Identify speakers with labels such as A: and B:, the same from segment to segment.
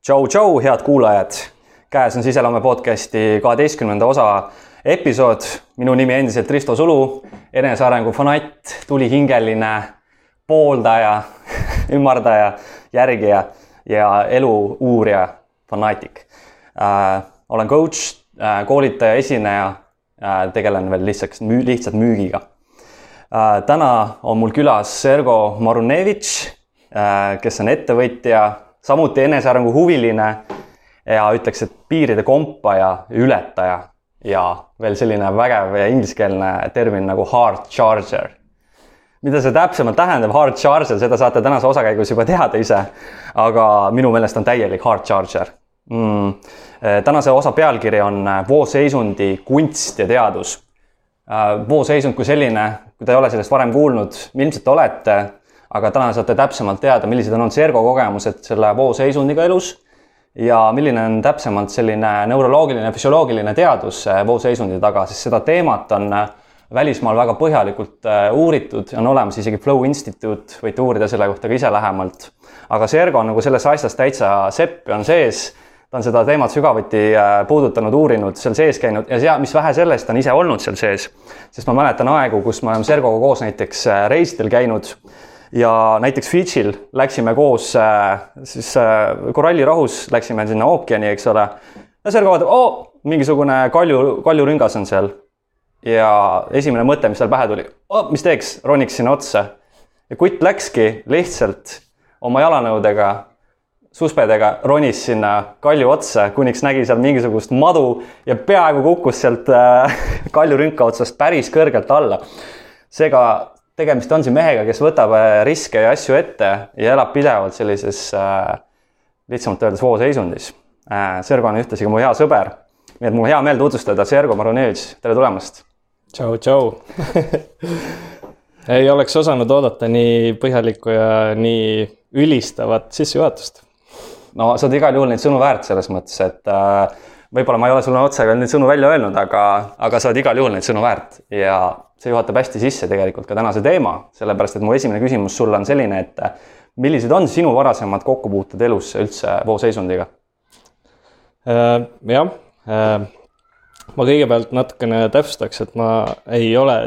A: tšau, tšau, head kuulajad. käes on Siseloome podcasti kaheteistkümnenda osa episood. minu nimi endiselt Risto Sulu, enesearengu fanatt, tulihingeline pooldaja ümardaja, järgija ja elu uurija, fanaatik äh,. olen coach äh,, koolitaja, esineja äh,. tegelen veel lihtsalt müü,, lihtsalt müügiga äh,. täna on mul külas Sergo Marunevitš äh,, kes on ettevõtja samuti enesearengu huviline ja ütleks, et piiride kompaja, ületaja ja veel selline vägev ingliskeelne termin nagu hard charger. mida see täpsemalt tähendab, hard charger, seda saate tänase osa käigus juba teada ise. aga minu meelest on täielik hard charger mm.. tänase osa pealkiri on vooseisundi kunst ja teadus. vooseisund kui selline, kui te ei ole sellest varem kuulnud, ilmselt olete aga täna saate täpsemalt teada, millised on olnud Sergo kogemused selle vooseisundiga elus ja milline on täpsemalt selline neuroloogiline, füsioloogiline teadus vooseisundi taga, sest seda teemat on äh, välismaal väga põhjalikult äh, uuritud, on olemas isegi Flow Institute, võite uurida selle kohta ka ise lähemalt. aga Sergo on nagu selles asjas täitsa sepp on sees, ta on seda teemat sügavuti puudutanud, uurinud, seal sees käinud ja sea, mis vähe sellest, ta on ise olnud seal sees. sest ma mäletan aegu, kus me oleme Sergoga koos näiteks reisidel käinud ja näiteks Fidžil läksime koos äh, siis äh, korallirahus läksime sinna ookeani, eks ole. ja Sergo vaatab, oo, mingisugune kalju, kaljurüngas on seal. ja esimene mõte, mis tal pähe tuli, mis teeks, roniks sinna otsa. ja kutt läkski lihtsalt oma jalanõudega, suspedega ronis sinna kalju otsa, kuniks nägi seal mingisugust madu ja peaaegu kukkus sealt äh, kaljurünka otsast päris kõrgelt alla. seega tegemist on siin mehega, kes võtab äh, riske ja asju ette ja elab pidevalt sellises äh, lihtsamalt öeldes vooseisundis äh,. Sergo on ühtlasi ka mu hea sõber. nii et mul hea meel tutvustada Sergo Marunevitš, tere tulemast.
B: tšau, tšau ei oleks osanud oodata nii põhjalikku ja nii ülistavat sissejuhatust.
A: no sa oled igal juhul neid sõnu väärt selles mõttes, et äh, võib-olla ma ei ole sulle otse veel neid sõnu välja öelnud, aga, aga sa oled igal juhul neid sõnu väärt ja see juhatab hästi sisse tegelikult ka tänase teema, sellepärast et mu esimene küsimus sulle on selline, et millised on sinu varasemad kokkupuuted elus üldse vooseisundiga?
B: Äh, jah, äh, ma kõigepealt natukene täpsustaks, et ma ei ole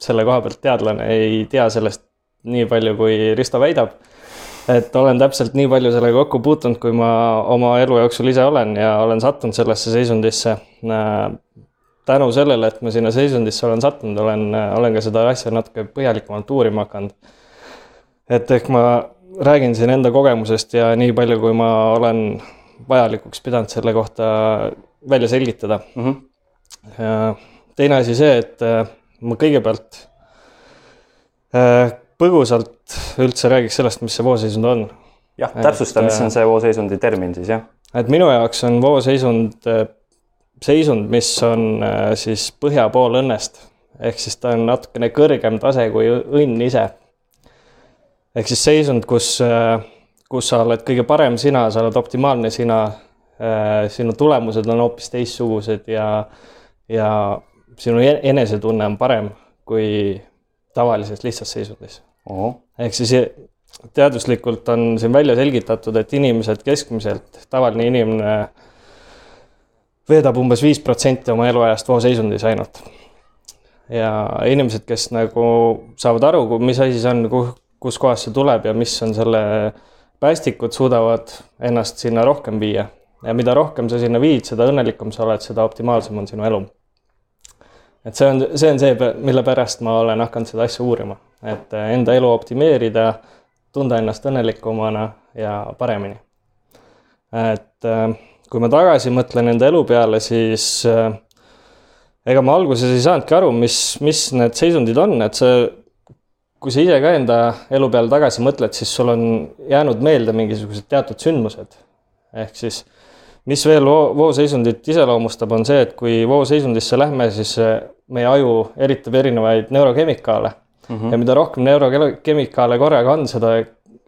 B: selle koha pealt teadlane, ei tea sellest nii palju, kui Risto väidab. et olen täpselt nii palju sellega kokku puutunud, kui ma oma elu jooksul ise olen ja olen sattunud sellesse seisundisse äh, tänu sellele, et ma sinna seisundisse olen sattunud, olen, olen ka seda asja natuke põhjalikumalt uurima hakanud. et ehk ma räägin siin enda kogemusest ja nii palju, kui ma olen vajalikuks pidanud selle kohta välja selgitada mm. -hmm. teine asi see, et äh, ma kõigepealt äh, põgusalt üldse räägiks sellest, mis see vooseisund on.
A: jah, täpsusta, mis on see vooseisundi termin siis, jah?
B: et minu jaoks on vooseisund äh, seisund, mis on äh, siis põhja pool õnnest. ehk siis ta on natukene kõrgem tase kui õnn ise. ehk siis seisund, kus, äh, kus sa oled kõige parem sina, sa oled optimaalne sina. Äh, sinu tulemused on hoopis teistsugused ja, ja sinu e-, enesetunne on parem kui tavalises lihtsas seisundis. ehk siis teaduslikult on siin välja selgitatud, et inimesed keskmiselt, tavaline inimene veedab umbes viis protsenti oma eluajast vooseisundis ainult. ja inimesed, kes nagu saavad aru, mis asi see on, kus kohast see tuleb ja mis on selle päästikud, suudavad ennast sinna rohkem viia. ja mida rohkem sa sinna viid, seda õnnelikum sa oled, seda optimaalsem on sinu elu. et see on, see on see, mille pärast ma olen hakanud seda asja uurima, et enda elu optimeerida, tunda ennast õnnelikumana ja paremini. et äh, kui ma tagasi mõtlen enda elu peale, siis äh, ega ma alguses ei saanudki aru, mis, mis need seisundid on, et see, kui sa ise ka enda elu peale tagasi mõtled, siis sul on jäänud meelde mingisugused teatud sündmused. ehk siis, mis veel voo, vooseisundit iseloomustab, on see, et kui vooseisundisse lähme, siis meie aju eritab erinevaid neurokemikaale mm. -hmm. ja mida rohkem neurokemikaale korraga on, seda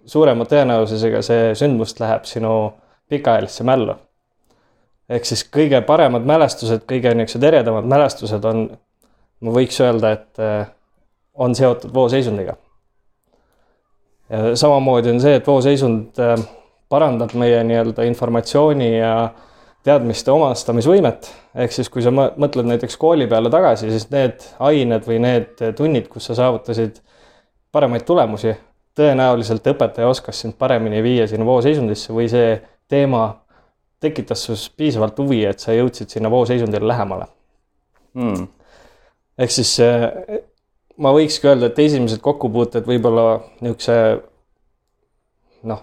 B: suurema tõenäosusega see sündmust läheb sinu pikaajalisse mällu ehk siis kõige paremad mälestused, kõige niisugused eredamad mälestused on, ma võiks öelda, et eh, on seotud vooseisundiga. samamoodi on see, et vooseisund eh, parandab meie nii-öelda informatsiooni ja teadmiste omastamisvõimet. ehk siis, kui sa mõtled näiteks kooli peale tagasi, siis need ained või need tunnid, kus sa saavutasid paremaid tulemusi, tõenäoliselt õpetaja oskas sind paremini viia sinna vooseisundisse või see teema tekitas sinus piisavalt huvi, et sa jõudsid sinna vooseisundile lähemale. Mm.. ehk siis eh, ma võikski öelda, et esimesed kokkupuuted võib-olla niisuguse noh,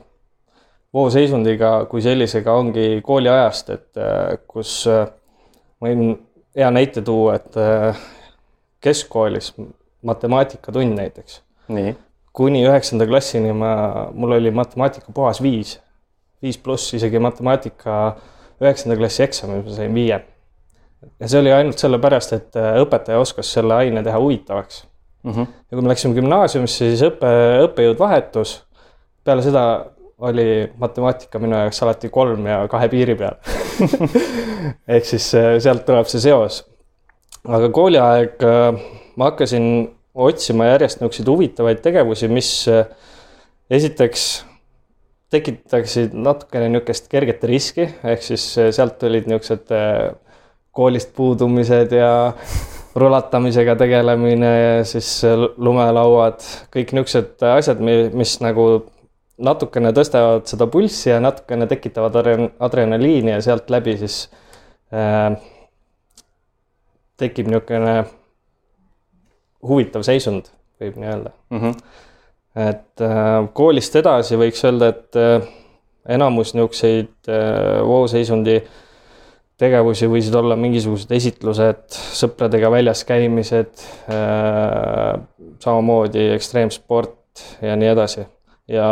B: vooseisundiga kui sellisega ongi kooliajast, et eh, kus eh, võin hea näite tuua, et keskkoolis matemaatikatund näiteks. kuni üheksanda klassini ma, mul oli matemaatika puhas viis viis pluss isegi matemaatika üheksanda klassi eksamil ma sain viie. ja see oli ainult sellepärast, et äh, õpetaja oskas selle aine teha huvitavaks mm. -hmm. ja kui me läksime gümnaasiumisse, siis õppe, õppejõud vahetus. peale seda oli matemaatika minu jaoks alati kolm ja kahe piiri peal ehk siis äh, sealt tuleb see seos. aga kooliaeg äh, ma hakkasin otsima järjest niisuguseid huvitavaid tegevusi, mis esiteks tekitaksid natukene niisugust kerget riski, ehk siis eh, sealt tulid niisugused eh, koolist puudumised ja rulatamisega tegelemine ja siis eh, lumelauad, kõik niisugused asjad, mis nagu natukene tõstavad seda pulssi ja natukene tekitavad adrenaliini ja sealt läbi siis äh, tekib niisugune huvitav seisund, võib nii öelda mm. -hmm et äh, koolist edasi võiks öelda, et äh, enamus niisuguseid äh, vooseisundi tegevusi võisid olla mingisugused esitlused, sõpradega väljas käimised, samamoodi ekstreemsport ja nii edasi. ja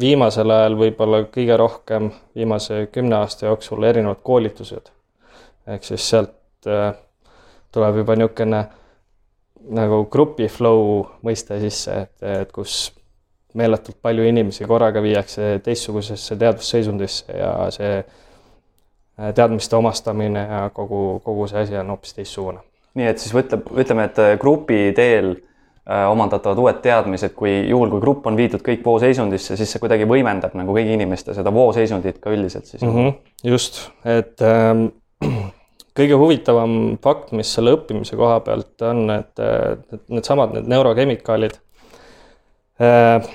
B: viimasel ajal võib-olla kõige rohkem viimase kümne aasta jooksul erinevad koolitused. ehk siis sealt tuleb juba niisugune nagu grupi flow mõiste sisse, et, et kus meeletult palju inimesi korraga viiakse teistsugusesse teadvusseisundisse ja see äh, teadmiste omastamine ja kogu, kogu see asi on hoopis teistsugune.
A: nii et siis ütleb, ütleme, et äh, grupi teel äh, omandatavad uued teadmised, kui juhul, kui grupp on viidud kõik vooseisundisse, siis see kuidagi võimendab nagu kõigi inimeste seda vooseisundit ka üldiselt siis mm.
B: -hmm, just, et ähm, kõige huvitavam fakt, mis selle õppimise koha pealt on, et, et needsamad, need neurokemikaalid äh,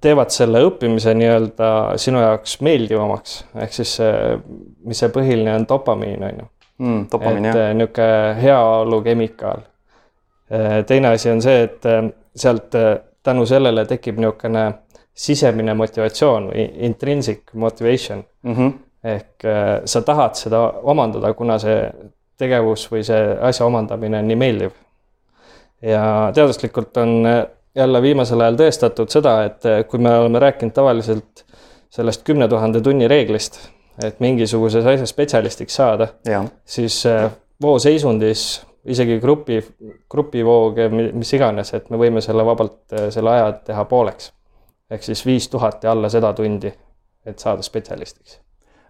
B: teevad selle õppimise nii-öelda sinu jaoks meeldivamaks, ehk siis see, mis see põhiline on, dopamiin on ju
A: mm,. dopamiin
B: jah. niisugune heaolu kemikaal. Äh, teine asi on see, et äh, sealt tänu sellele tekib niisugune sisemine motivatsioon või intrinsic motivation mm. -hmm ehk äh, sa tahad seda omandada, kuna see tegevus või see asja omandamine on nii meeldiv. ja teaduslikult on äh, jälle viimasel ajal tõestatud seda, et äh, kui me oleme rääkinud tavaliselt sellest kümne tuhande tunni reeglist, et mingisuguses asjas spetsialistiks saada, siis vooseisundis isegi grupi, grupivooge, mis iganes, et me võime selle vabalt, selle aja teha pooleks. ehk siis viis tuhat ja alla seda tundi, et saada spetsialistiks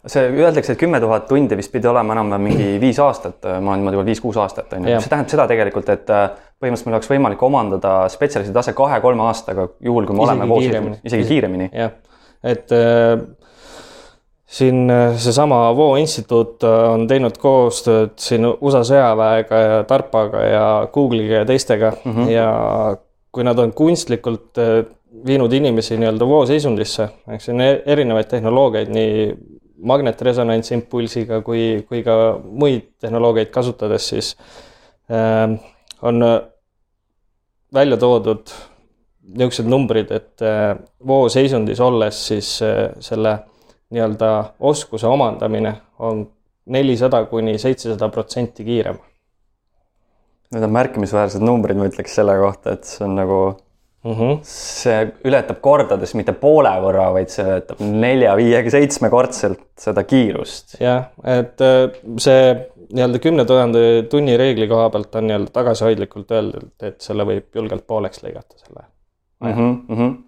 A: see öeldakse, et kümme tuhat tundi vist pidi olema enam-vähem mingi viis aastat, ma olen niimoodi viis-kuus aastat on ju, see tähendab seda tegelikult, et äh, põhimõtteliselt meil oleks võimalik omandada spetsialisti tase kahe-kolme aastaga, juhul kui me isegi oleme koos, isegi kiiremini.
B: jah, et äh, siin äh, seesama Voo instituut äh, on teinud koostööd siin USA sõjaväega ja Tarpaga ja Google'iga ja teistega. Mm -hmm. ja kui nad on kunstlikult viinud inimesi nii-öelda vooseisundisse, eks on e-, erinevaid tehnoloogiaid, nii magnetresonantsimpulsiga kui, kui ka muid tehnoloogiaid kasutades, siis äh, on välja toodud niisugused numbrid, et äh, vooseisundis olles siis äh, selle nii-öelda oskuse omandamine on nelisada kuni seitsesada protsenti kiirem.
A: Need on märkimisväärsed numbrid, ma ütleks selle kohta, et see on nagu mm. -hmm. see ületab kordades mitte poole võrra, vaid see ületab nelja, viiega, seitsmekordselt seda kiirust.
B: jah, et äh, see nii-öelda kümne tuhande tunni reegli koha pealt on nii-öelda tagasihoidlikult öeldud, et selle võib julgelt pooleks lõigata, selle
A: mm. -hmm, mm -hmm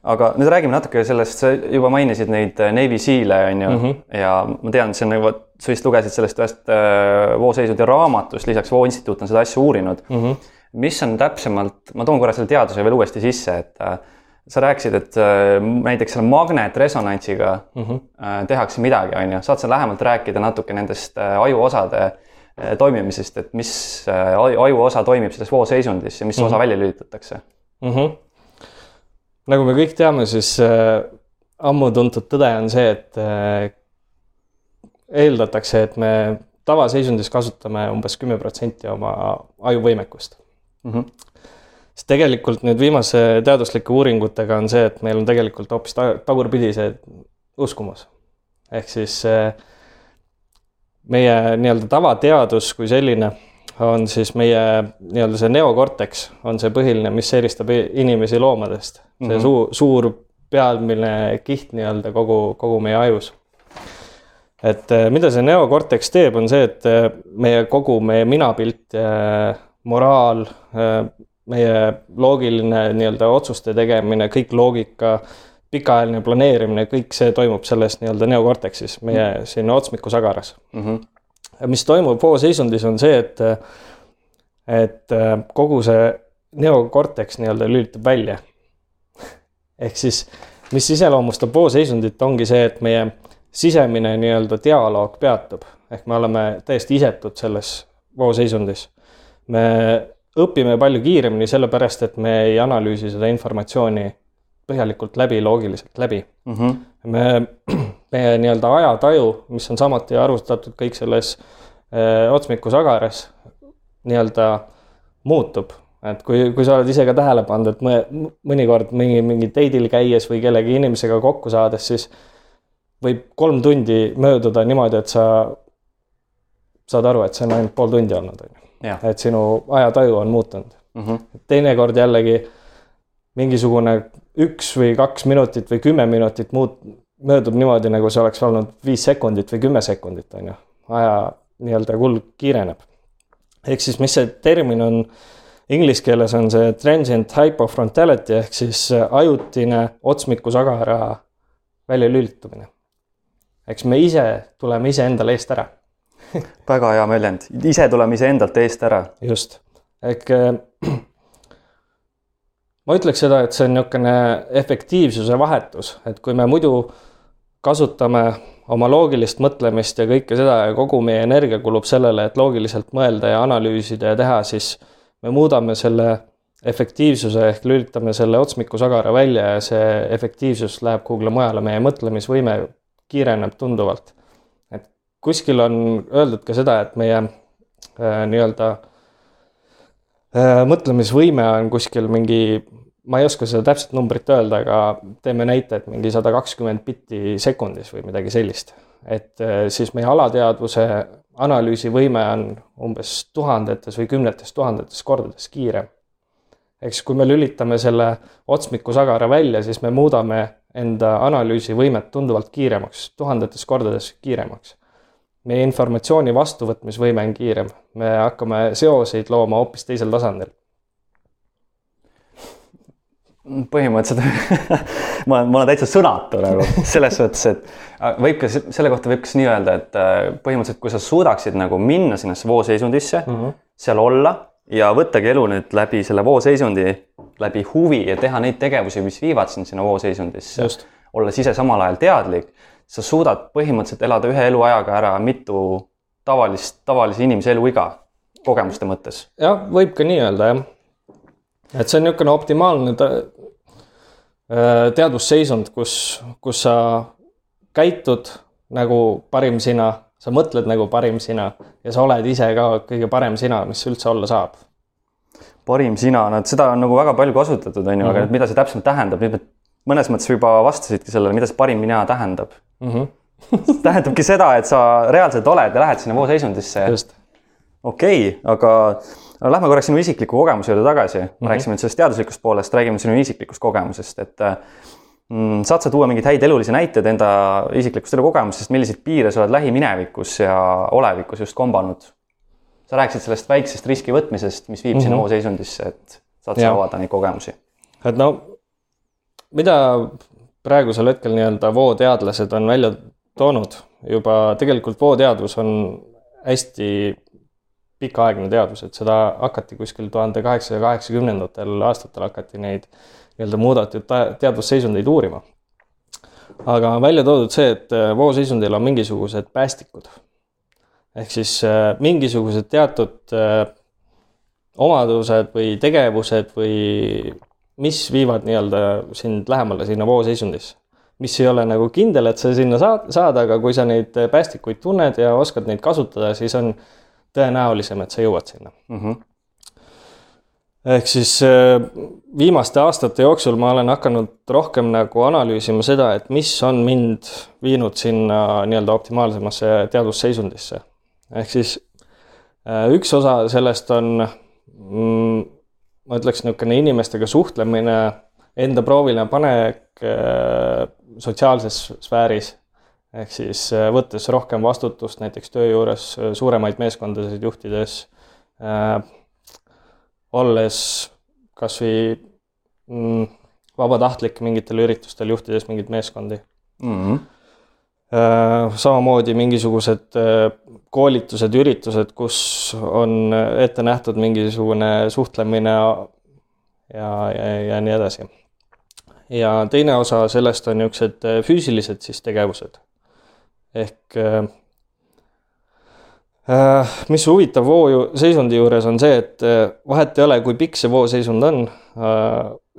A: aga nüüd räägime natuke sellest, sa juba mainisid neid äh, Navy Seal'e on ju mm, -hmm. ja ma tean, see on nagu, sa vist lugesid sellest ühest äh, vooseisude raamatust, lisaks Voo instituut on seda asja uurinud mm. -hmm mis on täpsemalt, ma toon korra selle teaduse veel uuesti sisse, et äh, sa rääkisid, et äh, näiteks selle magnetresonantsiga mm -hmm. tehakse midagi, on ju, saad sa lähemalt rääkida natuke nendest ajuosade toimimisest, et mis ajuosa toimib selles vooseisundis ja mis mm -hmm. osa välja lülitatakse mm? -hmm.
B: nagu me kõik teame, siis äh, ammu tuntud tõde on see, et äh, eeldatakse, et me tavaseisundis kasutame umbes kümme protsenti oma ajuvõimekust mm. -hmm siis tegelikult nüüd viimase teaduslike uuringutega on see, et meil on tegelikult hoopis tagurpidi see uskumus. ehk siis eh, meie nii-öelda tavateadus kui selline on siis meie nii-öelda see neokorteks on see põhiline, mis eristab inimesi loomadest. see mm -hmm. suur, suur pealmine kiht nii-öelda kogu, kogu meie ajus. et eh, mida see neokorteks teeb, on see, et eh, meie kogu meie minapilt, moraal, meie loogiline nii-öelda otsuste tegemine, kõik loogika, pikaajaline planeerimine, kõik see toimub selles nii-öelda neokorteksis, meie siin otsmikusagaras mm. -hmm. mis toimub vooseisundis, on see, et, et kogu see neokorteks nii-öelda lülitub välja. ehk siis, mis iseloomustab vooseisundit, ongi see, et meie sisemine nii-öelda dialoog peatub, ehk me oleme täiesti isetud selles vooseisundis. Me õpime palju kiiremini, sellepärast et me ei analüüsi seda informatsiooni põhjalikult läbi, loogiliselt läbi mm. -hmm. me, meie nii-öelda ajataju, mis on samuti arvutatud kõik selles öö, otsmikusagaras, nii-öelda muutub. et kui, kui sa oled ise ka tähele pannud, et mõne, mõnikord mingi, mingi date'il käies või kellegi inimesega kokku saades, siis võib kolm tundi mööduda niimoodi, et sa saad aru, et see on ainult pool tundi olnud, on ju et sinu ajataju on muutunud mm. -hmm. teinekord jällegi mingisugune üks või kaks minutit või kümme minutit muut-, möödub niimoodi, nagu see oleks olnud viis sekundit või kümme sekundit, on ju. aja nii-öelda kulg kiireneb. ehk siis, mis see termin on, inglise keeles on see transient hypofrontality ehk siis ajutine otsmikusagara väljalülitumine. eks me ise tuleme iseendale eest ära
A: väga hea väljend, ise tuleme iseendalt eest ära.
B: just, ehk äh, ma ütleks seda, et see on niisugune efektiivsuse vahetus, et kui me muidu kasutame oma loogilist mõtlemist ja kõike seda ja kogu meie energia kulub sellele, et loogiliselt mõelda ja analüüsida ja teha, siis me muudame selle efektiivsuse ehk lülitame selle otsmikusagara välja ja see efektiivsus läheb kuhugile mujale, meie mõtlemisvõime kiireneb tunduvalt kuskil on öeldud ka seda, et meie äh, nii-öelda äh, mõtlemisvõime on kuskil mingi, ma ei oska seda täpset numbrit öelda, aga teeme näite, et mingi sada kakskümmend bitti sekundis või midagi sellist. et äh, siis meie alateadvuse analüüsivõime on umbes tuhandetes või kümnetes tuhandetes kordades kiirem. eks kui me lülitame selle otsmikusagara välja, siis me muudame enda analüüsivõimet tunduvalt kiiremaks, tuhandetes kordades kiiremaks meie informatsiooni vastuvõtmisvõime on kiirem, me hakkame seoseid looma hoopis teisel tasandil.
A: põhimõtteliselt ma olen, ma olen täitsa sõnatu nagu selles suhtes, et võib ka selle kohta võib kas nii öelda, et äh, põhimõtteliselt, kui sa suudaksid nagu minna sinnasse vooseisundisse mm, -hmm. seal olla ja võttagi elu nüüd läbi selle vooseisundi, läbi huvi ja teha neid tegevusi, mis viivad sind sinna vooseisundisse, olles ise samal ajal teadlik sa suudad põhimõtteliselt elada ühe eluajaga ära mitu tavalist, tavalise inimese eluiga kogemuste mõttes.
B: jah, võib ka nii öelda jah. et see on niisugune optimaalne äh, teadvusseisund, kus, kus sa käitud nagu parim sina, sa mõtled nagu parim sina ja sa oled ise ka kõige parem sina, mis üldse olla saab.
A: parim sina, no seda on nagu väga palju kasutatud, on ju, aga mhm. mida see täpselt tähendab, nüüd mõnes mõttes juba vastasidki sellele, mida see parim mina tähendab mm. -hmm. tähendabki seda, et sa reaalselt oled ja lähed sinna vooseisundisse. okei okay,, aga lähme korraks sinu isikliku kogemuse juurde tagasi mm. -hmm. rääkisime nüüd sellest teaduslikust poolest, räägime sinu isiklikust kogemusest, et mm, saad sa tuua mingeid häid elulisi näiteid enda isiklikust elukogemusest, milliseid piire sa oled lähiminevikus ja olevikus just kombanud? sa rääkisid sellest väiksest riski võtmisest, mis viib mm -hmm. sinna vooseisundisse, et saad sa avada neid kogemusi.
B: et no mida praegusel hetkel nii-öelda vooteadlased on välja toonud juba, tegelikult vooteadvus on hästi pikaaegne teadvus, et seda hakati kuskil tuhande kaheksasaja kaheksakümnendatel aastatel hakati neid nii-öelda muudetud teadvusseisundeid uurima. aga välja toodud see, et vooseisundil on mingisugused päästikud. ehk siis mingisugused teatud omadused või tegevused või mis viivad nii-öelda sind lähemale sinna vooseisundisse mis ei ole nagu kindel, et sa sinna saad, saad, aga kui sa neid päästikuid tunned ja oskad neid kasutada, siis on tõenäolisem, et sa jõuad sinna mm. -hmm. ehk siis äh, viimaste aastate jooksul ma olen hakanud rohkem nagu analüüsima seda, et mis on mind viinud sinna nii-öelda optimaalsemasse teadvusseisundisse. ehk siis äh, üks osa sellest on mm, ma ütleks, niisugune inimestega suhtlemine, enda proovile panek äh, sotsiaalses sfääris ehk siis äh, võttes rohkem vastutust näiteks töö juures, äh, suuremaid meeskondasid juhtides äh,, olles kasvõi mm, vabatahtlik mingitel üritustel, juhtides mingeid meeskondi mm. -hmm. Äh, samamoodi mingisugused äh, koolitused, üritused, kus on ette nähtud mingisugune suhtlemine ja, ja, ja nii edasi ja teine osa sellest on niisugused äh, füüsilised siis tegevused. ehk äh, äh, mis huvitav vooseisundi juures on see, et vahet ei ole, kui pikk see vooseisund on,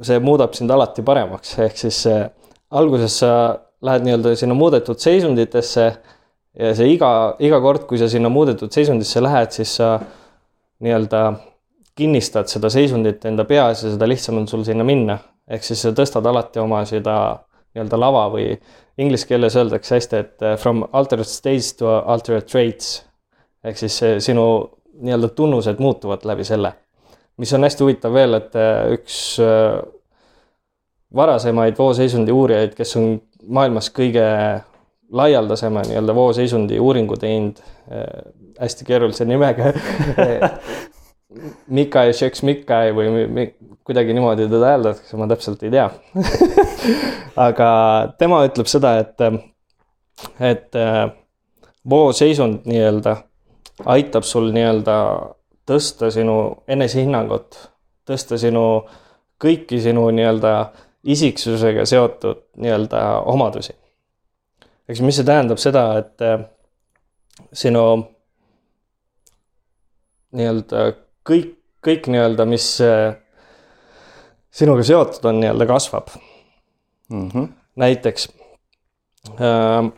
B: see muudab sind alati paremaks, ehk siis alguses sa lähed nii-öelda sinna muudetud seisunditesse ja see iga, iga kord, kui sa sinna muudetud seisundisse lähed, siis sa nii-öelda kinnistad seda seisundit enda peas ja seda lihtsam on sul sinna minna ehk siis sa tõstad alati oma seda nii-öelda lava või inglise keeles öeldakse hästi, et uh, from altered states to altered traits. ehk siis sinu nii-öelda tunnused muutuvad läbi selle. mis on hästi huvitav veel, et uh, üks varasemaid vooseisundi uurijaid, kes on maailmas kõige laialdasema nii-öelda vooseisundi uuringu teinud hästi keerulise nimega Mikai Šeks-Mikai või kuidagi niimoodi teda hääldatakse, ma täpselt ei tea aga tema ütleb seda, et, et äh, vooseisund nii-öelda aitab sul nii-öelda tõsta sinu enesehinnangut, tõsta sinu, kõiki sinu nii-öelda isiksusega seotud nii-öelda omadusi. Eks mis see tähendab seda, et äh, sinu nii-öelda kõik, kõik nii-öelda, mis äh, sinuga seotud on, nii-öelda kasvab mm. -hmm. näiteks äh,,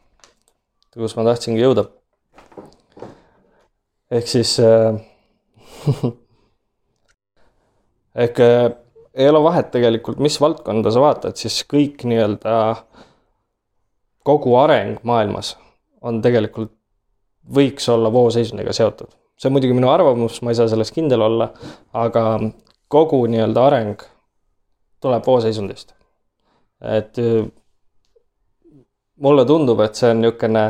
B: kus ma tahtsingi jõuda. ehk siis äh, ehk äh, ei ole vahet tegelikult, mis valdkonda sa vaatad, siis kõik nii-öelda kogu areng maailmas on tegelikult, võiks olla vooseisundiga seotud. see on muidugi minu arvamus, ma ei saa selles kindel olla, aga kogu nii-öelda areng tuleb vooseisundist. et äh, mulle tundub, et see on niisugune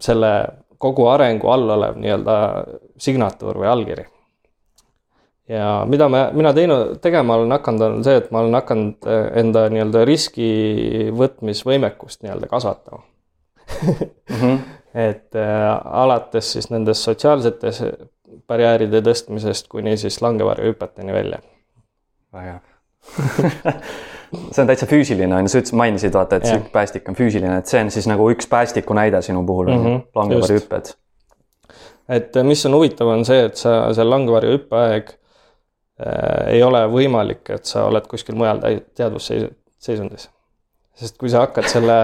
B: selle kogu arengu all olev nii-öelda signatuur või allkiri. Ja mida me, mina teinud, tegema olen hakanud, on see, et ma olen hakanud äh, enda nii-öelda riski võtmisvõimekust nii-öelda kasvatama mm. -hmm. et äh, alates siis nendest sotsiaalsetes barjääride tõstmisest kuni siis langevarjuhüpeteni välja.
A: väga hea see on täitsa füüsiline on ju, sa ütlesid, mainisid vaata, et see päästik on füüsiline, et see on siis nagu üks päästiku näide sinu puhul on mm -hmm, ju, langevarjuhüpped.
B: et mis on huvitav, on see, et sa seal langevarjuhüppe aeg äh, ei ole võimalik, et sa oled kuskil mujal teadvusseisundis. sest kui sa hakkad selle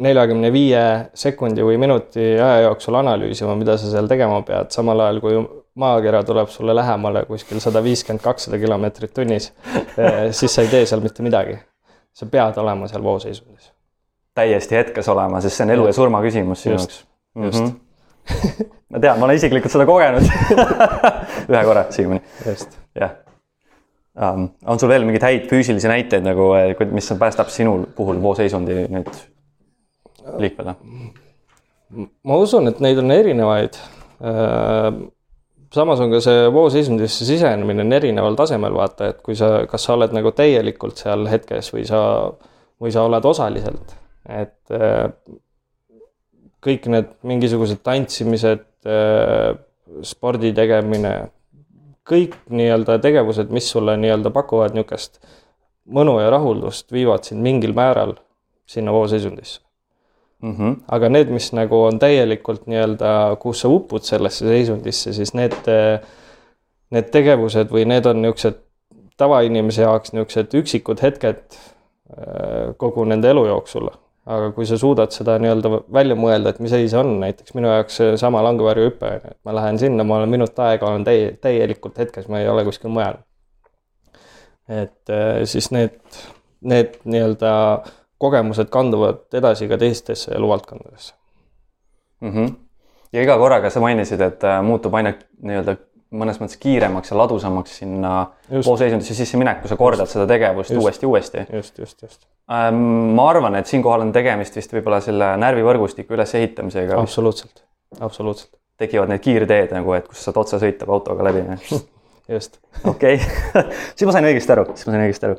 B: neljakümne viie sekundi või minuti aja jooksul analüüsima, mida sa seal tegema pead, samal ajal kui maakera tuleb sulle lähemale kuskil sada viiskümmend, kakssada kilomeetrit tunnis, eh, siis sa ei tee seal mitte midagi. sa pead olema seal vooseisundis.
A: täiesti hetkes olema, sest see on elu ja surma küsimus sinu jaoks. just mm. -hmm. Ma tean, ma olen isiklikult seda kogenud ühe korra siiamaani. jah um,. on sul veel mingeid häid füüsilisi näiteid nagu, eh, mis päästab sinu puhul vooseisundi nüüd liikvele?
B: ma usun, et neid on erinevaid. Äh, samas on ka see vooseisundisse sisenemine on erineval tasemel, vaata, et kui sa, kas sa oled nagu täielikult seal hetkes või sa, või sa oled osaliselt, et äh, kõik need mingisugused tantsimised, äh, spordi tegemine, kõik nii-öelda tegevused, mis sulle nii-öelda pakuvad niisugust mõnu ja rahuldust, viivad sind mingil määral sinna vooseisundisse
A: mm. -hmm.
B: aga need, mis nagu on täielikult nii-öelda, kus sa upud sellesse seisundisse, siis need, need tegevused või need on niisugused tavainimese jaoks niisugused üksikud hetked äh, kogu nende elu jooksul. Aga kui sa suudad seda nii-öelda välja mõelda, et mis asi see on, näiteks minu jaoks seesama langevarjuhüpe, et ma lähen sinna, ma olen minut aega, olen täie, täielikult hetkes, ma ei ole kuskil mujal. et äh, siis need, need nii-öelda kogemused kanduvad edasi ka teistesse eluvaldkondadesse
A: mm. -hmm. ja iga korraga sa mainisid, et äh, muutub aina nii-öelda mõnes mõttes kiiremaks ja ladusamaks sinna poolseisundisse sisse minek, kui sa kordad just, seda tegevust just, uuesti, uuesti.
B: just, just, just.
A: Ähm, ma arvan, et siinkohal on tegemist vist võib-olla selle närvivõrgustiku ülesehitamisega.
B: absoluutselt, absoluutselt.
A: tekivad need kiirteed nagu, et kus saad otse sõita autoga läbi.
B: just.
A: okei, siis ma sain õigesti aru, siis ma sain õigesti aru.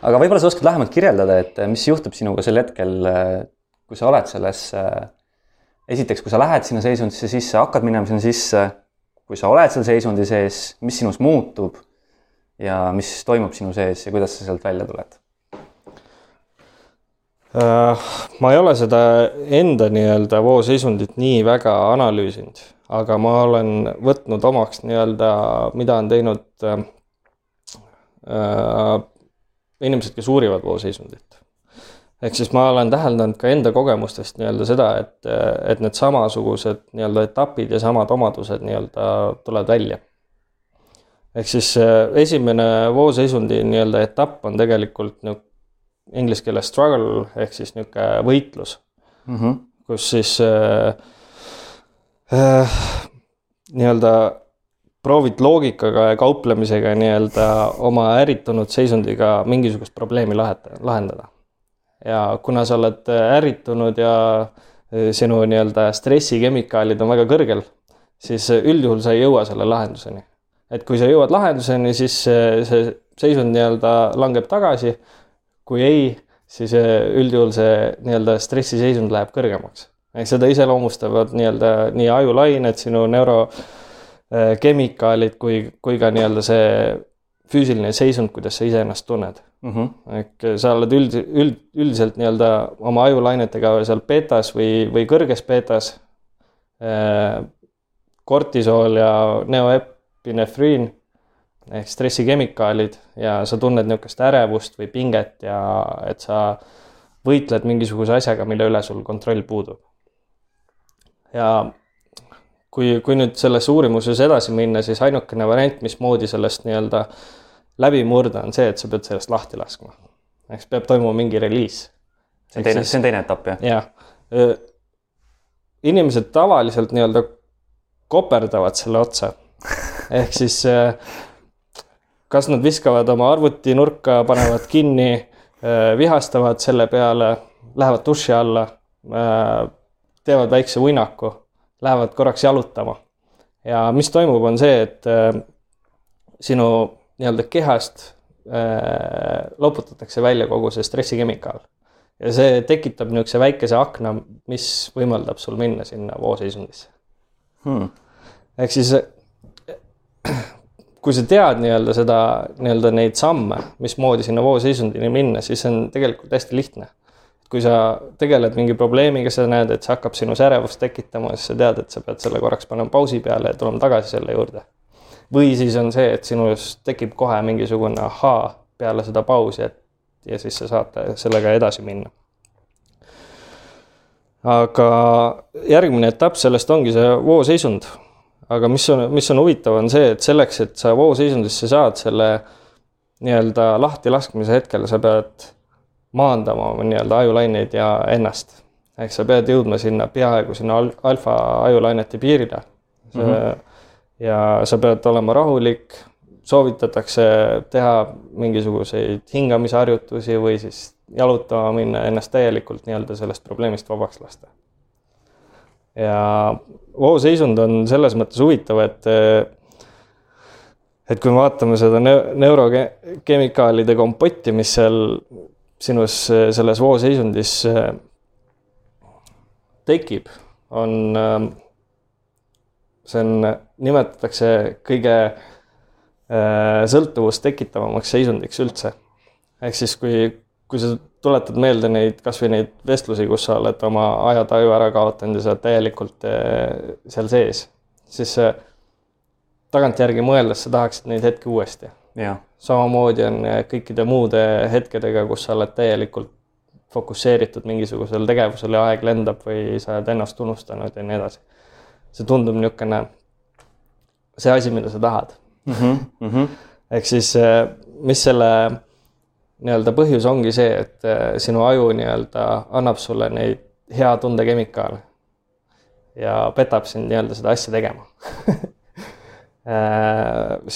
A: aga võib-olla sa oskad lähemalt kirjeldada, et mis juhtub sinuga sel hetkel, kui sa oled selles, esiteks, kui sa lähed sinna seisundisse sisse, hakkad minema sinna sisse kui sa oled seal seisundi sees, mis sinus muutub ja mis toimub sinu sees ja kuidas sa sealt välja tuled?
B: Äh, ma ei ole seda enda nii-öelda vooseisundit nii väga analüüsinud, aga ma olen võtnud omaks nii-öelda, mida on teinud äh, äh inimesed, kes uurivad vooseisundit ehk siis ma olen täheldanud ka enda kogemustest nii-öelda seda, et, et need samasugused nii-öelda etapid ja samad omadused nii-öelda tulevad välja. ehk siis äh, esimene vooseisundi nii-öelda etapp on tegelikult niisugune inglise keeles struggle ehk siis niisugune võitlus mm, -hmm. kus siis äh, äh, nii-öelda proovid loogikaga ja kauplemisega nii-öelda oma ärritunud seisundiga mingisugust probleemi laheta, lahendada ja kuna sa oled äh, ärritunud ja äh, sinu nii-öelda stressikemikaalid on väga kõrgel, siis äh, üldjuhul sa ei jõua selle lahenduseni. et kui sa jõuad lahenduseni, siis see seisund nii-öelda langeb tagasi. kui ei, siis üldjuhul see nii-öelda stressiseisund läheb kõrgemaks. ehk seda iseloomustavad nii-öelda nii ajulained, sinu neurokemikaalid kui, kui ka nii-öelda see füüsiline seisund, kuidas sa iseennast tunned mm. -hmm. ehk sa oled üld, üld, üldiselt nii-öelda oma ajulainetega seal betas või, või kõrges betas äh,. kortisool ja neoepinefriin ehk stressikemikaalid ja sa tunned niisugust ärevust või pinget ja et sa võitled mingisuguse asjaga, mille üle sul kontroll puudub. ja kui, kui nüüd selles uurimuses edasi minna, siis ainukene variant, mismoodi sellest nii-öelda läbi murda, on see, et sa pead sellest lahti laskma. eks peab toimuma mingi reliis.
A: see on teine, see on teine etapp, jah?
B: jah. inimesed tavaliselt nii-öelda koperdavad selle otsa. ehk siis kas nad viskavad oma arvuti nurka, panevad kinni, vihastavad selle peale, lähevad duši alla, teevad väikse uinaku lähevad korraks jalutama. ja mis toimub, on see, et sinu nii-öelda kehast äh, loputatakse välja kogu see stressikemikaal. ja see tekitab niisuguse väikese akna, mis võimaldab sul minna sinna vooseisundisse hmm.. ehk siis kui sa tead nii-öelda seda, nii-öelda neid samme, mismoodi sinna vooseisundini minna, siis on tegelikult hästi lihtne kui sa tegeled mingi probleemiga, sa näed, et see hakkab sinus ärevust tekitama, siis sa tead, et sa pead selle korraks panema pausi peale ja tulema tagasi selle juurde. Või siis on see, et sinus tekib kohe mingisugune ahaa peale seda pausi, et ja siis sa saad sellega edasi minna. aga järgmine etapp sellest ongi see vooseisund. aga mis on, mis on huvitav, on see, et selleks, et sa vooseisundisse saad selle nii-öelda lahtilaskmise hetkel, sa pead maandama oma nii-öelda ajulaineid ja ennast. ehk sa pead jõudma sinna peaaegu sinna alfa ajulainete piirile mm. -hmm. Ja sa pead olema rahulik, soovitatakse teha mingisuguseid hingamisharjutusi või siis jalutama minna, ennast täielikult nii-öelda sellest probleemist vabaks lasta. ja vooseisund on selles mõttes huvitav, et et kui me vaatame seda neurokemikaalide kompotti, mis seal sinus selles vooseisundis tekib, on, see on, nimetatakse kõige sõltuvust tekitavamaks seisundiks üldse. ehk siis, kui, kui sa tuletad meelde neid, kasvõi neid vestlusi, kus sa oled oma ajataju ära kaotanud ja sa oled täielikult seal sees, siis tagantjärgi mõeldes sa tahaksid neid hetki uuesti. samamoodi on kõikide muude hetkedega, kus sa oled täielikult fokusseeritud mingisugusele tegevusele ja aeg lendab või sa oled ennast unustanud ja nii edasi. See tundub niisugune, see asi, mida sa tahad mm. -hmm, mm -hmm. ehk siis, mis selle nii-öelda põhjus ongi see, et sinu aju nii-öelda annab sulle neid hea tunde kemikaale ja petab sind nii-öelda seda asja tegema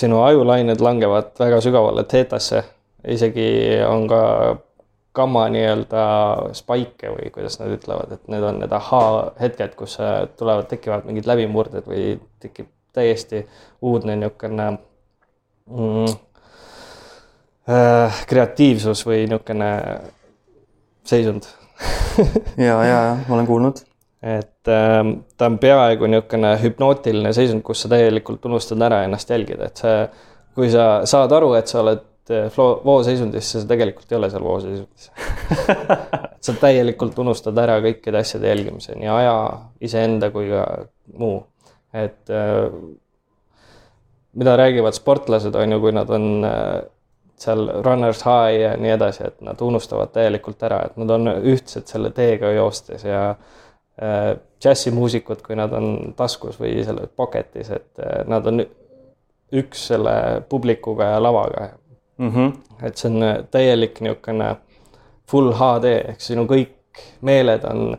B: sinu ajulained langevad väga sügavale teetasse, isegi on ka gamma nii-öelda spike või kuidas nad ütlevad, et need on need ahhaa-hetked, kus tulevad, tekivad mingid läbimurded või tekib täiesti uudne niisugune mm, äh, kreatiivsus või niisugune seisund
A: ja, ja, ja ma olen kuulnud.
B: et äh, ta on peaaegu niisugune hüpnootiline seisund, kus sa täielikult unustad ära ennast jälgida, et see, kui sa saad aru, et sa oled Eh, flow, vooseisundis, sa tegelikult ei ole seal vooseisundis sa täielikult unustad ära kõikide asjade jälgimise, nii aja, iseenda kui ka muu. et äh, mida räägivad sportlased, on ju, kui nad on äh, seal runners high ja nii edasi, et nad unustavad täielikult ära, et nad on ühtsed selle teega joostes ja džässimuusikud, kui nad on taskus või selle pocket'is, et nad on üks selle publikuga ja lavaga mm. -hmm. et see on äh, täielik niisugune full HD ehk sinu kõik meeled on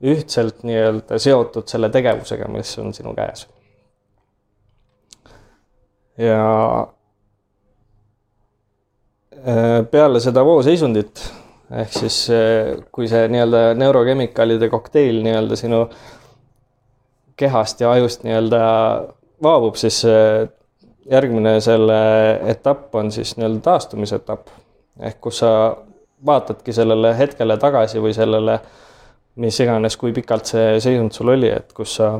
B: ühtselt nii-öelda seotud selle tegevusega, mis on sinu käes. ja äh, peale seda vooseisundit ehk siis äh, kui see nii-öelda neurokemikaalide kokteil nii-öelda sinu kehast ja ajust nii-öelda vaabub, siis järgmine selle etapp on siis nii-öelda taastumise etapp ehk kus sa vaatadki sellele hetkele tagasi või sellele, mis iganes, kui pikalt see seisund sul oli, et kus sa,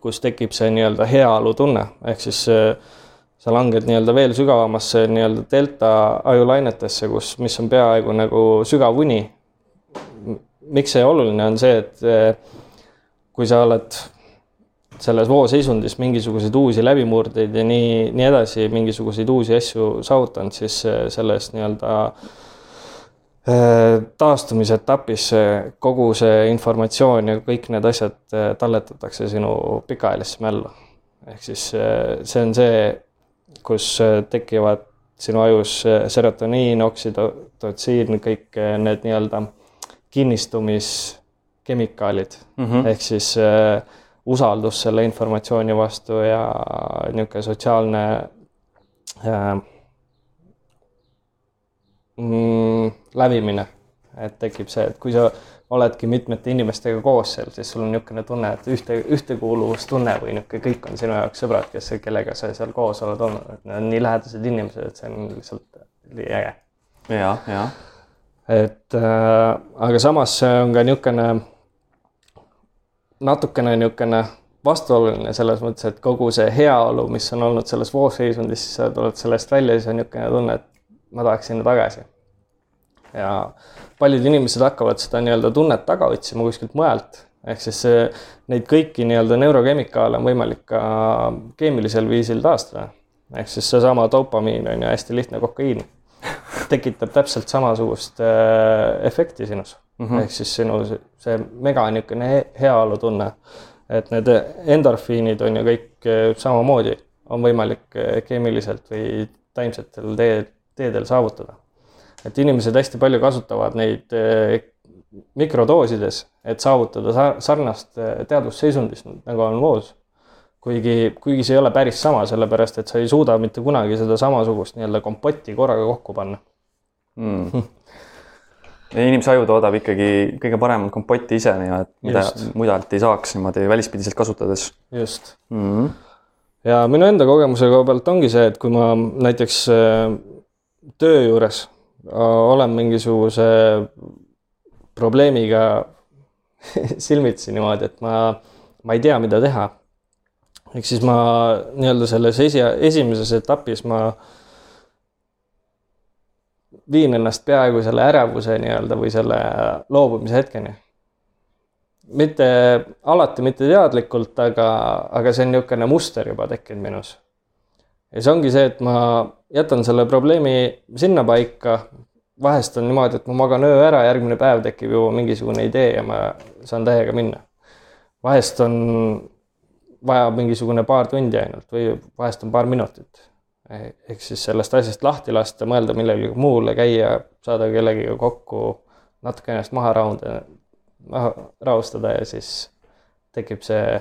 B: kus tekib see nii-öelda heaolutunne, ehk siis sa langed nii-öelda veel sügavamasse nii-öelda delta ajulainetesse, kus, mis on peaaegu nagu sügav uni. miks see oluline on see, et kui sa oled selles vooseisundis mingisuguseid uusi läbimurdeid ja nii, nii edasi, mingisuguseid uusi asju saavutanud, siis selles nii-öelda äh, taastumise etapis kogu see informatsioon ja kõik need asjad äh, talletatakse sinu pikaajalisse mällu. ehk siis äh, see on see, kus tekivad sinu ajus serotoniin, oksüdotsiin, kõik need nii-öelda kinnistumiskemikaalid mm -hmm. ehk siis äh, usaldus selle informatsiooni vastu ja niisugune sotsiaalne äh, mm, lävimine. et tekib see, et kui sa oledki mitmete inimestega koos seal, siis sul on niisugune tunne, et ühte, ühtekuuluvustunne või niisugune kõik on sinu jaoks sõbrad, kes, kellega sa seal koos oled olnud, et need on nii lähedased inimesed, et see on lihtsalt äge.
A: ja, ja.
B: et äh, aga samas see on ka niisugune natukene niisugune vastuoluline selles mõttes, et kogu see heaolu, mis on olnud selles voosseisundis, siis sa tuled sellest välja, siis on niisugune tunne, et ma tahaks sinna tagasi. ja paljud inimesed hakkavad seda nii-öelda tunnet taga otsima kuskilt mujalt, ehk siis see, neid kõiki nii-öelda neurokemikaale on võimalik ka keemilisel viisil taastada. ehk siis seesama dopamiin on ju hästi lihtne kokaiin, tekitab täpselt samasugust äh, efekti sinus mm -hmm. ehk siis sinu see mega niisugune heaolutunne, et need endorfiinid on ju kõik eh, samamoodi, on võimalik eh, keemiliselt või taimsetel tee, teedel saavutada. et inimesed hästi palju kasutavad neid mikrodoosides, et saavutada sarnast teadvusseisundist, nagu on voos. Kuigi, kuigi see ei ole päris sama, sellepärast et sa ei suuda mitte kunagi seda samasugust nii-öelda kompotti korraga kokku panna mm.
A: inimese aju toodab ikkagi kõige paremat kompotti ise ja mida mujalt ei saaks niimoodi välispidiselt kasutades.
B: just mm. -hmm. ja minu enda kogemuse koha pealt ongi see, et kui ma näiteks äh, töö juures äh, olen mingisuguse probleemiga silmitsi niimoodi, et ma, ma ei tea, mida teha. Ehk siis ma nii-öelda selles esi, esimeses etapis ma viin ennast peaaegu selle ärevuse nii-öelda või selle loobumise hetkeni. mitte alati mitte teadlikult, aga, aga see on niisugune muster juba tekkinud minus. ja see ongi see, et ma jätan selle probleemi sinnapaika. vahest on niimoodi, et ma magan öö ära, järgmine päev tekib juba mingisugune idee ja ma saan täiega minna. vahest on vaja mingisugune paar tundi ainult või vahest on paar minutit ehk siis sellest asjast lahti lasta, mõelda millelegi muule, käia, saada kellegiga kokku, natuke ennast maha rahunda, rahustada ja siis tekib see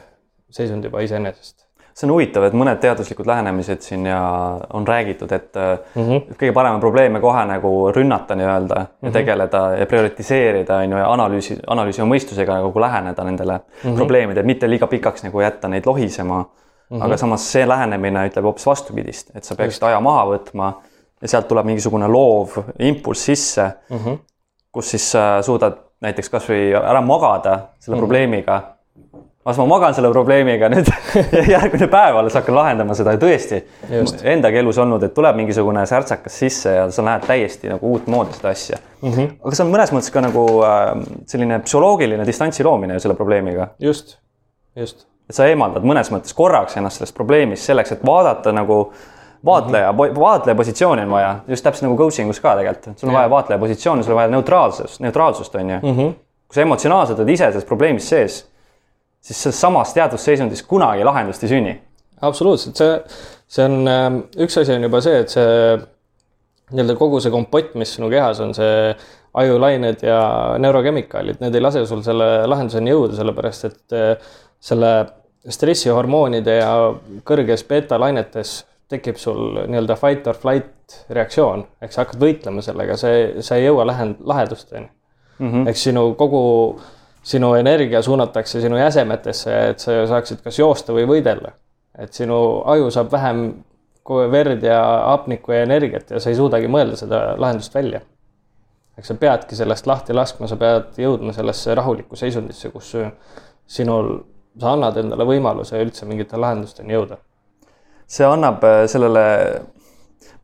B: seisund juba iseenesest.
A: See on huvitav, et mõned teaduslikud lähenemised siin ja on räägitud, et mm -hmm. kõige parem on probleeme kohe nagu rünnata nii-öelda ja mm -hmm. tegeleda ja prioritiseerida on ju ja analüüsi, analüüsi ja mõistusega nagu läheneda nendele mm -hmm. probleemidele, mitte liiga pikaks nagu jätta neid lohisema Mm -hmm. aga samas see lähenemine ütleb hoopis vastupidist, et sa peaksid aja maha võtma ja sealt tuleb mingisugune loov impulss sisse mm, -hmm. kus siis sa suudad näiteks kasvõi ära magada selle mm -hmm. probleemiga. Las ma magan selle probleemiga nüüd järgmine päev alles hakkan lahendama seda ja tõesti endagi elus olnud, et tuleb mingisugune särtsakas sisse ja sa näed täiesti nagu uutmoodi seda asja mm. -hmm. aga see on mõnes mõttes ka nagu äh, selline psühholoogiline distantsi loomine ju selle probleemiga.
B: just, just
A: et sa eemaldad mõnes mõttes korraks ennast sellest probleemist selleks, et vaadata nagu vaatleja mm, -hmm. vaatleja positsiooni on vaja, just täpselt nagu coaching us ka tegelikult, sul on vaja vaatleja positsiooni, sul on vaja neutraalsust, neutraalsust on ju mm. -hmm. kui sa emotsionaalselt oled ise selles probleemis sees, siis samas teadvusseisundis kunagi lahendust ei sünni.
B: absoluutselt, see, see on, ähm, üks asi on juba see, et see nii-öelda kogu see kompott, mis sinu kehas on, see ajulained ja neurokemikaalid, need ei lase sul selle lahenduseni jõuda, sellepärast et äh, selle stressihormoonide ja kõrges beeta-lainetes tekib sul nii-öelda fight or flight reaktsioon, ehk sa hakkad võitlema sellega, see, sa ei jõua lähen-, lahedusteni. Mm -hmm.. ehk sinu kogu, sinu energia suunatakse sinu jäsemetesse, et sa saaksid kas joosta või võidelda. et sinu aju saab vähem verd ja hapnikku ja energiat ja sa ei suudagi mõelda seda lahendust välja. eks sa peadki sellest lahti laskma, sa pead jõudma sellesse rahulikku seisundisse, kus sinul sa annad endale võimaluse üldse mingite lahendusteni jõuda.
A: see annab äh, sellele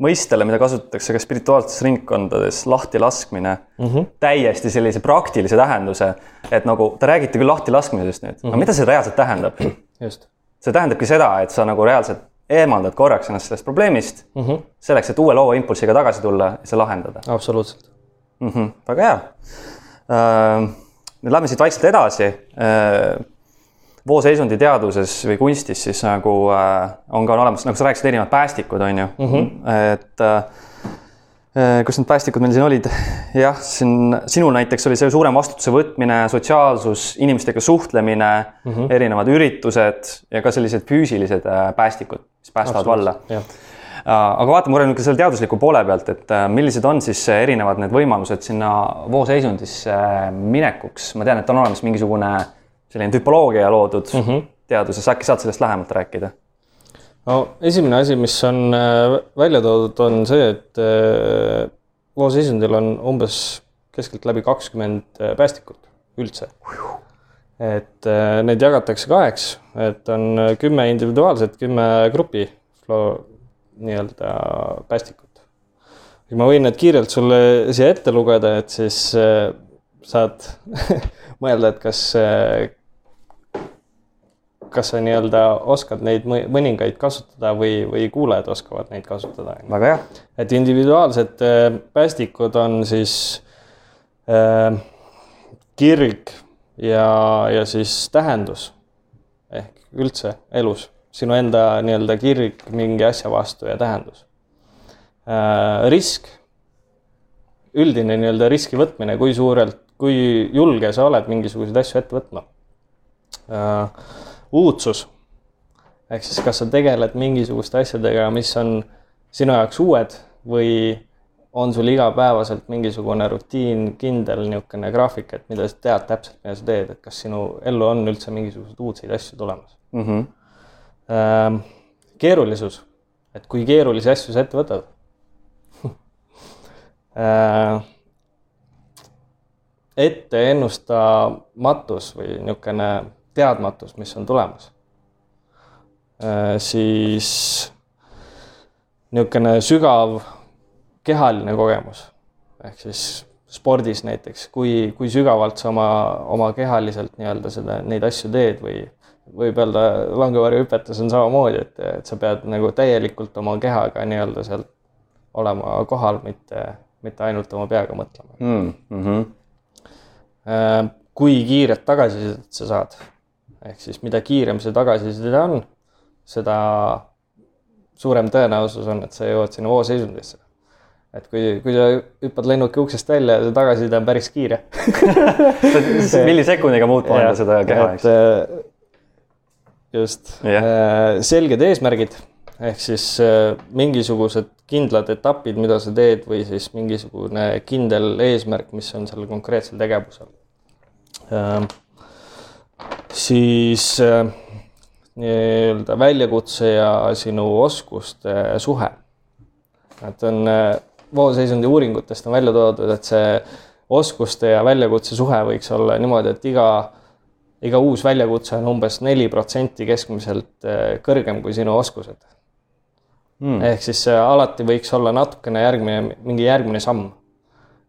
A: mõistele, mida kasutatakse ka spirituaalsetes ringkondades, lahtilaskmine mm, -hmm. täiesti sellise praktilise tähenduse, et nagu te räägite küll lahtilaskmisest nüüd mm, -hmm. aga mhm. mida see reaalselt tähendab?
B: just.
A: see tähendabki seda, et sa nagu reaalselt eemaldad korraks ennast sellest probleemist mm -hmm. selleks, et uue loova impulsiga tagasi tulla ja see lahendada.
B: absoluutselt
A: mm. -hmm. väga hea äh,. nüüd lähme siit vaikselt edasi äh, vooseisundi teaduses või kunstis siis nagu äh, on ka olemas, nagu sa rääkisid, erinevad päästikud, on ju mm, -hmm. et äh, äh, kus need päästikud meil siin olid? jah, siin sinul näiteks oli see suurem vastutuse võtmine, sotsiaalsus, inimestega suhtlemine mm, -hmm. erinevad üritused ja ka sellised füüsilised äh, päästikud, mis päästavad valla. Äh, aga vaatame korra nüüd ka selle teadusliku poole pealt, et millised on siis erinevad need võimalused sinna vooseisundisse minekuks, ma tean, et on olemas mingisugune selline tüpoloogia loodud mm -hmm. teaduses, äkki saad sellest lähemalt rääkida?
B: no esimene asi, mis on äh, välja toodud, on see, et äh, vooseisundil on umbes keskeltläbi kakskümmend äh, päästikut üldse. et neid jagatakse kaheks, et on kümme individuaalset, kümme grupi nii-öelda päästikut. ma võin need kiirelt sulle siia ette lugeda, et siis saad mõelda, et kas kas sa nii-öelda oskad neid mõningaid kasutada või, või kuulajad oskavad neid kasutada?
A: väga hea.
B: et individuaalsed äh, päästikud on siis äh, kirg ja, ja siis tähendus ehk üldse elus, sinu enda nii-öelda kirg mingi asja vastu ja tähendus äh,. risk, üldine nii-öelda riski võtmine, kui suurelt, kui julge sa oled mingisuguseid asju ette võtma äh, uudsus. ehk siis, kas sa tegeled mingisuguste asjadega, mis on sinu jaoks uued või on sul igapäevaselt mingisugune rutiin, kindel niisugune graafik, et mida sa tead täpselt, mida sa teed, et kas sinu ellu on üldse mingisuguseid uudseid asju tulemas mm? -hmm. keerulisus, et kui keerulisi asju sa ette võtad ette ennustamatus või niisugune teadmatus, mis on tulemas. siis niisugune sügav kehaline kogemus ehk siis spordis näiteks, kui, kui sügavalt sa oma, oma kehaliselt nii-öelda seda, neid asju teed või võib öelda langevarjuhüpetes on samamoodi, et, et sa pead nagu täielikult oma kehaga nii-öelda seal olema kohal, mitte, mitte ainult oma peaga mõtlema mm. -hmm. kui kiiret tagasisidet sa saad, ehk siis mida kiirem see tagasiside on, seda suurem tõenäosus on, et sa jõuad sinna voosseisundisse. et kui, kui sa hüppad lennuki uksest välja ja see tagasiside on päris kiire
A: millisekundiga muutma anda seda keha, eks? Äh,
B: just yeah., selged eesmärgid ehk siis äh, mingisugused kindlad etapid, mida sa teed või siis mingisugune kindel eesmärk, mis on sellel konkreetsel tegevusel. Siis äh, nii-öelda väljakutse ja sinu oskuste suhe. et on äh, voolseisundi uuringutest on välja toodud, et see oskuste ja väljakutse suhe võiks olla niimoodi, et iga iga uus väljakutse on umbes neli protsenti keskmiselt kõrgem kui sinu oskused mm.. ehk siis alati võiks olla natukene järgmine, mingi järgmine samm.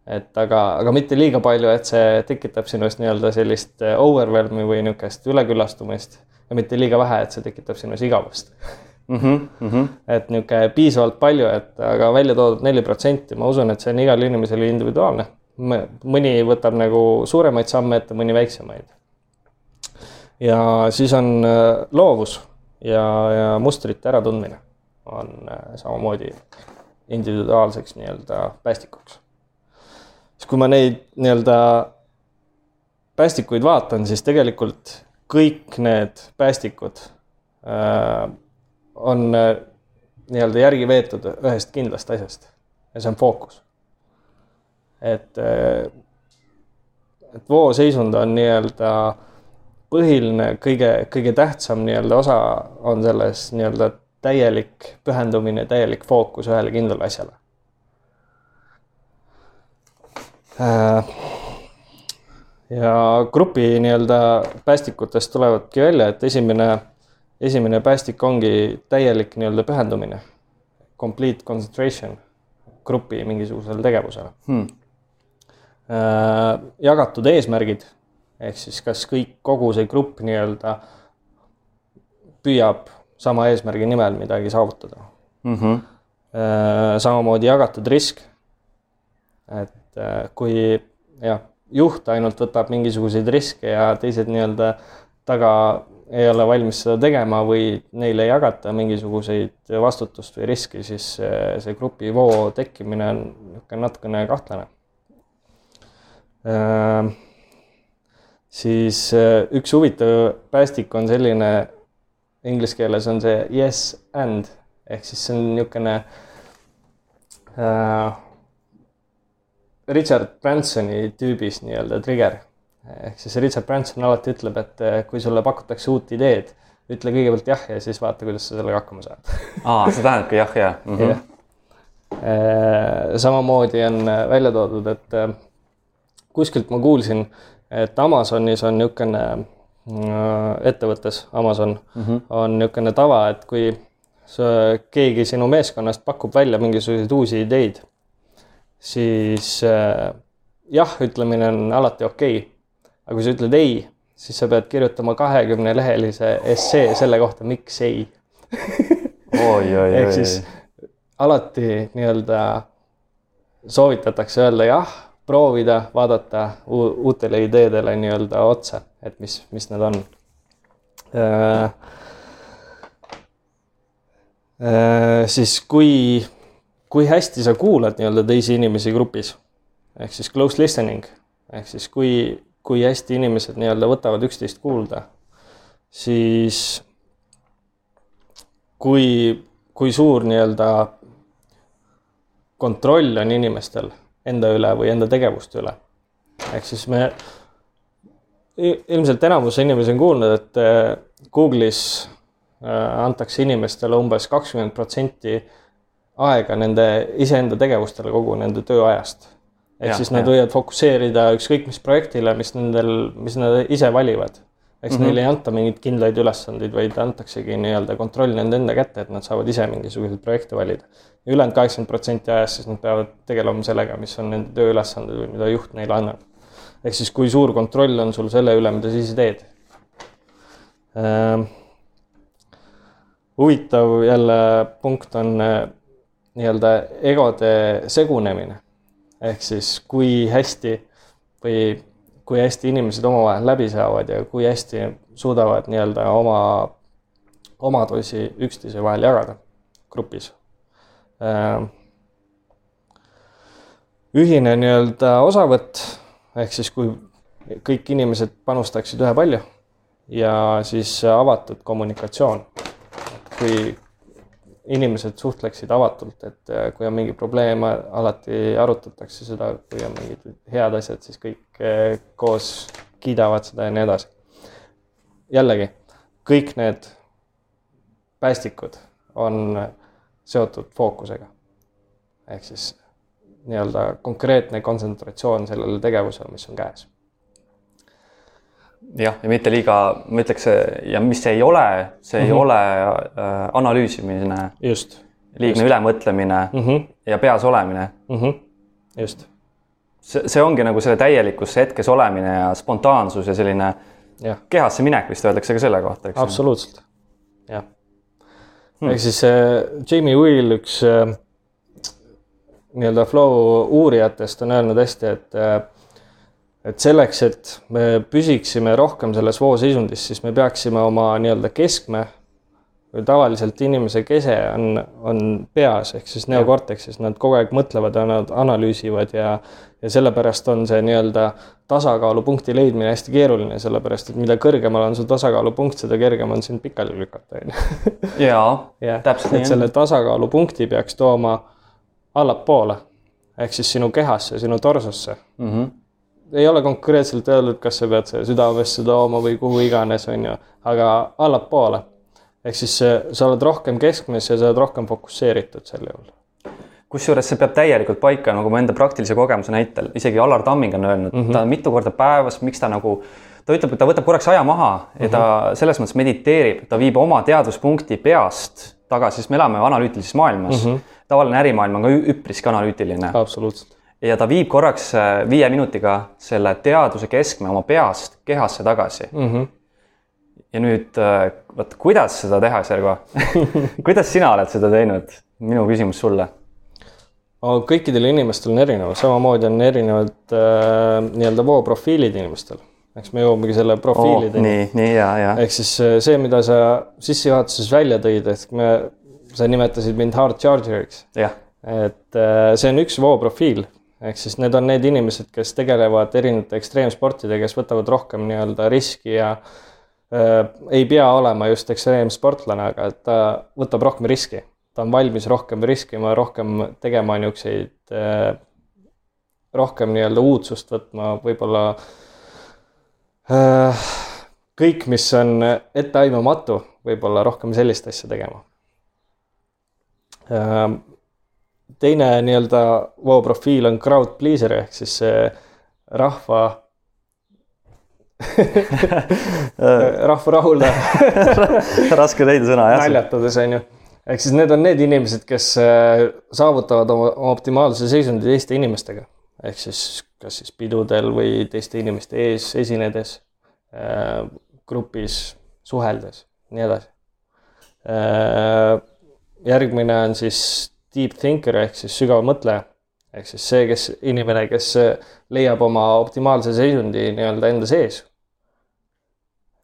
B: Et aga, aga mitte liiga palju, et see tekitab sinust nii-öelda sellist äh, overwhelm'i või niisugust üleküllastumist ja mitte liiga vähe, et see tekitab sinus igavust mm. -hmm, mm -hmm. et niisugune piisavalt palju, et aga välja toodud neli protsenti, ma usun, et see on igale inimesele individuaalne. mõni võtab nagu suuremaid samme ette, mõni väiksemaid. ja siis on äh, loovus ja, ja mustrite äratundmine on äh, samamoodi individuaalseks nii-öelda päästikuks. Siis kui ma neid nii-öelda päästikuid vaatan, siis tegelikult kõik need päästikud äh, on äh, nii-öelda järgi veetud ühest kindlast asjast ja see on fookus. et äh,, et vooseisund on nii-öelda põhiline, kõige, kõige tähtsam nii-öelda osa on selles nii-öelda täielik pühendumine, täielik fookus ühele kindlale asjale. Äh, ja grupi nii-öelda päästikutest tulevadki välja, et esimene, esimene päästik ongi täielik nii-öelda pühendumine, complete concentration grupi mingisugusele tegevusele hmm.. Äh, jagatud eesmärgid ehk siis kas kõik, kogu see grupp nii-öelda püüab sama eesmärgi nimel midagi saavutada mm. -hmm. samamoodi jagatud risk. et äh, kui jah, juht ainult võtab mingisuguseid riske ja teised nii-öelda taga ei ole valmis seda tegema või neile ei jagata mingisuguseid vastutust või riski, siis see, see grupivoo tekkimine on niisugune natukene kahtlane. Äh, siis üks huvitav päästik on selline inglise keeles on see yes and ehk siis see on niisugune äh, Richard Bransoni tüübis nii-öelda trigger. ehk siis Richard Branson alati ütleb, et äh, kui sulle pakutakse uut ideed, ütle kõigepealt jah ja siis vaata, kuidas sa sellega hakkama saad.
A: aa, see tähendabki jah ja mm. -hmm.
B: Äh, samamoodi on äh, välja toodud, et kuskilt ma kuulsin, et Amazonis on niisugune ettevõttes Amazon mm -hmm. on niisugune tava, et kui sa, keegi sinu meeskonnast pakub välja mingisuguseid uusi ideid, siis äh, jah ütlemine on alati okei. Okay.. aga kui sa ütled ei, siis sa pead kirjutama kahekümne lehelise essee selle kohta, miks ei. Ehk siis alati nii-öelda soovitatakse öelda jah proovida, vaadata uutele ideedele nii-öelda otsa, et mis, mis need on. Äh,. Äh, siis kui, kui hästi sa kuulad nii-öelda teisi inimesi grupis ehk siis close listening ehk siis kui, kui hästi inimesed nii-öelda võtavad üksteist kuulda, siis kui, kui suur nii-öelda kontroll on inimestel enda üle või enda tegevuste üle. ehk siis me, ilmselt enamus inimesi on kuulnud, et äh, Google'is äh, antakse inimestele umbes kakskümmend protsenti aega nende iseenda tegevustele kogu nende tööajast. ehk ja, siis nad ja. võivad fokusseerida ükskõik mis projektile, mis nendel, mis nad ise valivad. eks mm -hmm. neile ei anta mingeid kindlaid ülesandeid, vaid antaksegi nii-öelda kontroll nende enda kätte, et nad saavad ise mingisuguseid projekte valida. ülejäänud kaheksakümmend protsenti ajast siis nad peavad tegelema sellega, mis on nende tööülesanded või mida juht neile annab. ehk siis, kui suur kontroll on sul selle üle, mida sa ise teed äh, huvitav jälle punkt on nii-öelda egode segunemine. ehk siis kui hästi või kui hästi inimesed omavahel läbi saavad ja kui hästi suudavad nii-öelda oma omadusi üksteise vahel jagada grupis. Äh, ühine nii-öelda osavõtt ehk siis, kui kõik inimesed panustaksid ühepalju ja siis avatud kommunikatsioon kui inimesed suhtleksid avatult, et äh, kui on mingi probleem, alati arutatakse seda, kui on mingid head asjad, siis kõik äh, koos kiidavad seda ja nii edasi. jällegi, kõik need päästikud on seotud fookusega. ehk siis nii-öelda konkreetne kontsentratsioon sellele tegevusele, mis on käes
A: jah, ja mitte liiga, ma ütleks ja mis ei ole, see mm -hmm. ei mhm. ole äh, analüüsimine.
B: just.
A: liigne ülemõtlemine mm -hmm. ja peas olemine
B: mm. -hmm. just.
A: see, see ongi nagu selle täielikus hetkes olemine ja spontaansus ja selline ja. kehasse minek vist öeldakse ka selle kohta, eks.
B: absoluutselt, jah hmm.. ehk siis äh, Jamie Wheel, üks äh, nii-öelda flow uurijatest on öelnud hästi, et äh, et selleks, et me püsiksime rohkem selles vooseisundis, siis me peaksime oma nii-öelda keskme või tavaliselt inimese kese on, on peas ehk siis neokorteksis, nad kogu aeg mõtlevad ja nad analüüsivad ja ja sellepärast on see nii-öelda tasakaalupunkti leidmine hästi keeruline, sellepärast et mida kõrgemal on su tasakaalupunkt, seda kergem on sind pikali lükata, on
A: ju. jaa, täpselt
B: nii. selle tasakaalupunkti peaks tooma allapoole ehk siis sinu kehasse, sinu torsosse mm. -hmm ei ole konkreetselt öeldud, kas sa pead südamesse tooma või kuhu iganes, on ju, aga allapoole. ehk siis sa oled rohkem keskmes ja sa oled rohkem fokusseeritud sel juhul.
A: kusjuures see peab täielikult paika nagu mu enda praktilise kogemuse näitel, isegi Alar Tamming on öelnud mm, -hmm. ta mitu korda päevas, miks ta nagu ta ütleb, et ta võtab korraks aja maha ja ta mhm. selles mõttes mediteerib, ta viib oma teadvuspunkti peast tagasi, sest me elame analüütilises maailmas mm. -hmm. tavaline ärimaailm on ka üpriski analüütiline.
B: absoluutselt
A: ja ta viib korraks äh, viie minutiga selle teadvuse keskme oma peast kehasse tagasi mm. -hmm. ja nüüd äh, vot, kuidas seda teha, Sergo kuidas sina oled seda teinud? minu küsimus sulle.
B: kõikidel inimestel on erinev, samamoodi on erinevad äh, nii-öelda vooprofiilid inimestel. eks me jõuamegi selle profiilideni
A: oh,. nii, nii ja, ja.
B: ehk siis äh, see, mida sa sissejuhatuses välja tõid, ehk me, sa nimetasid mind hard charger'iks. et äh, see on üks vooprofiil ehk siis need on need inimesed, kes tegelevad erinevate ekstreemsportidega, kes võtavad rohkem nii-öelda riski ja äh, ei pea olema just ekstreemsportlane, aga ta võtab rohkem riski. ta on valmis rohkem riskima, rohkem tegema niisuguseid äh,, rohkem nii-öelda uudsust võtma, võib-olla äh, kõik, mis on etteaimamatu, võib-olla rohkem sellist asja tegema äh, teine nii-öelda voo profiil on crowd pleaser ehk siis see rahva rahva rahuldaja
A: raske leida sõna
B: jah. naljatades on ju. ehk siis need on need inimesed, kes äh, saavutavad oma, oma optimaalse seisundi teiste inimestega. ehk siis kas siis pidudel või teiste inimeste ees esinedes äh,, grupis suheldes, nii edasi äh,. järgmine on siis deep thinker ehk siis sügav mõtleja. ehk siis see, kes, inimene, kes leiab oma optimaalse seisundi nii-öelda enda sees.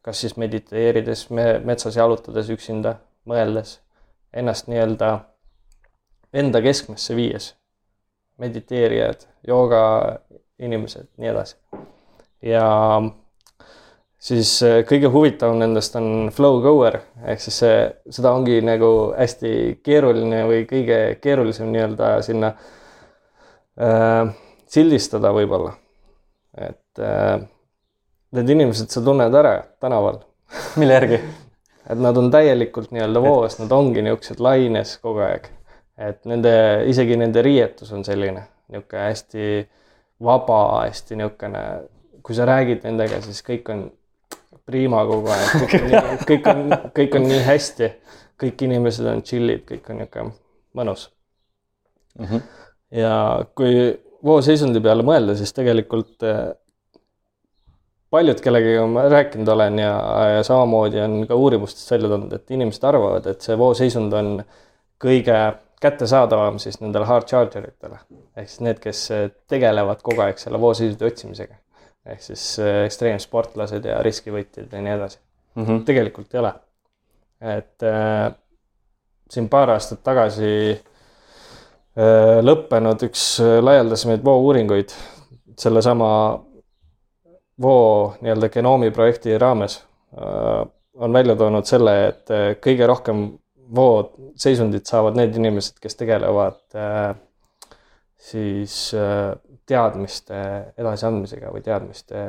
B: kas siis mediteerides, metsas jalutades üksinda, mõeldes, ennast nii-öelda enda keskmesse viies. mediteerijad, jooga inimesed, nii edasi. ja siis äh, kõige huvitavam nendest on flow goer ehk siis see, seda ongi nagu hästi keeruline või kõige keerulisem nii-öelda sinna äh, sildistada võib-olla. et äh, need inimesed sa tunned ära tänaval.
A: mille järgi
B: et nad on täielikult nii-öelda voos, nad ongi niisugused laines kogu aeg. et nende, isegi nende riietus on selline niisugune hästi vaba, hästi niisugune, kui sa räägid nendega, siis kõik on priima kogu aeg, kõik on kõik on, nii hästi, kõik inimesed on chill'id, kõik on niisugune mõnus mm. -hmm. ja kui vooseisundi peale mõelda, siis tegelikult äh, paljud, kellegagi ma rääkinud olen ja, ja samamoodi on ka uurimustest välja tulnud, et inimesed arvavad, et see vooseisund on kõige kättesaadavam siis nendele hard charger itele. ehk siis need, kes tegelevad kogu aeg selle vooseisundi otsimisega. Ehk siis äh, ekstreemsportlased ja riskivõtjad ja nii edasi mm. -hmm. tegelikult ei ole. et äh, siin paar aastat tagasi äh, lõppenud üks äh, laialdasemaid voo-uuringuid sellesama Voo nii-öelda genoomi projekti raames äh, on välja toonud selle, et äh, kõige rohkem voo seisundit saavad need inimesed, kes tegelevad äh, siis teadmiste edasiandmisega või teadmiste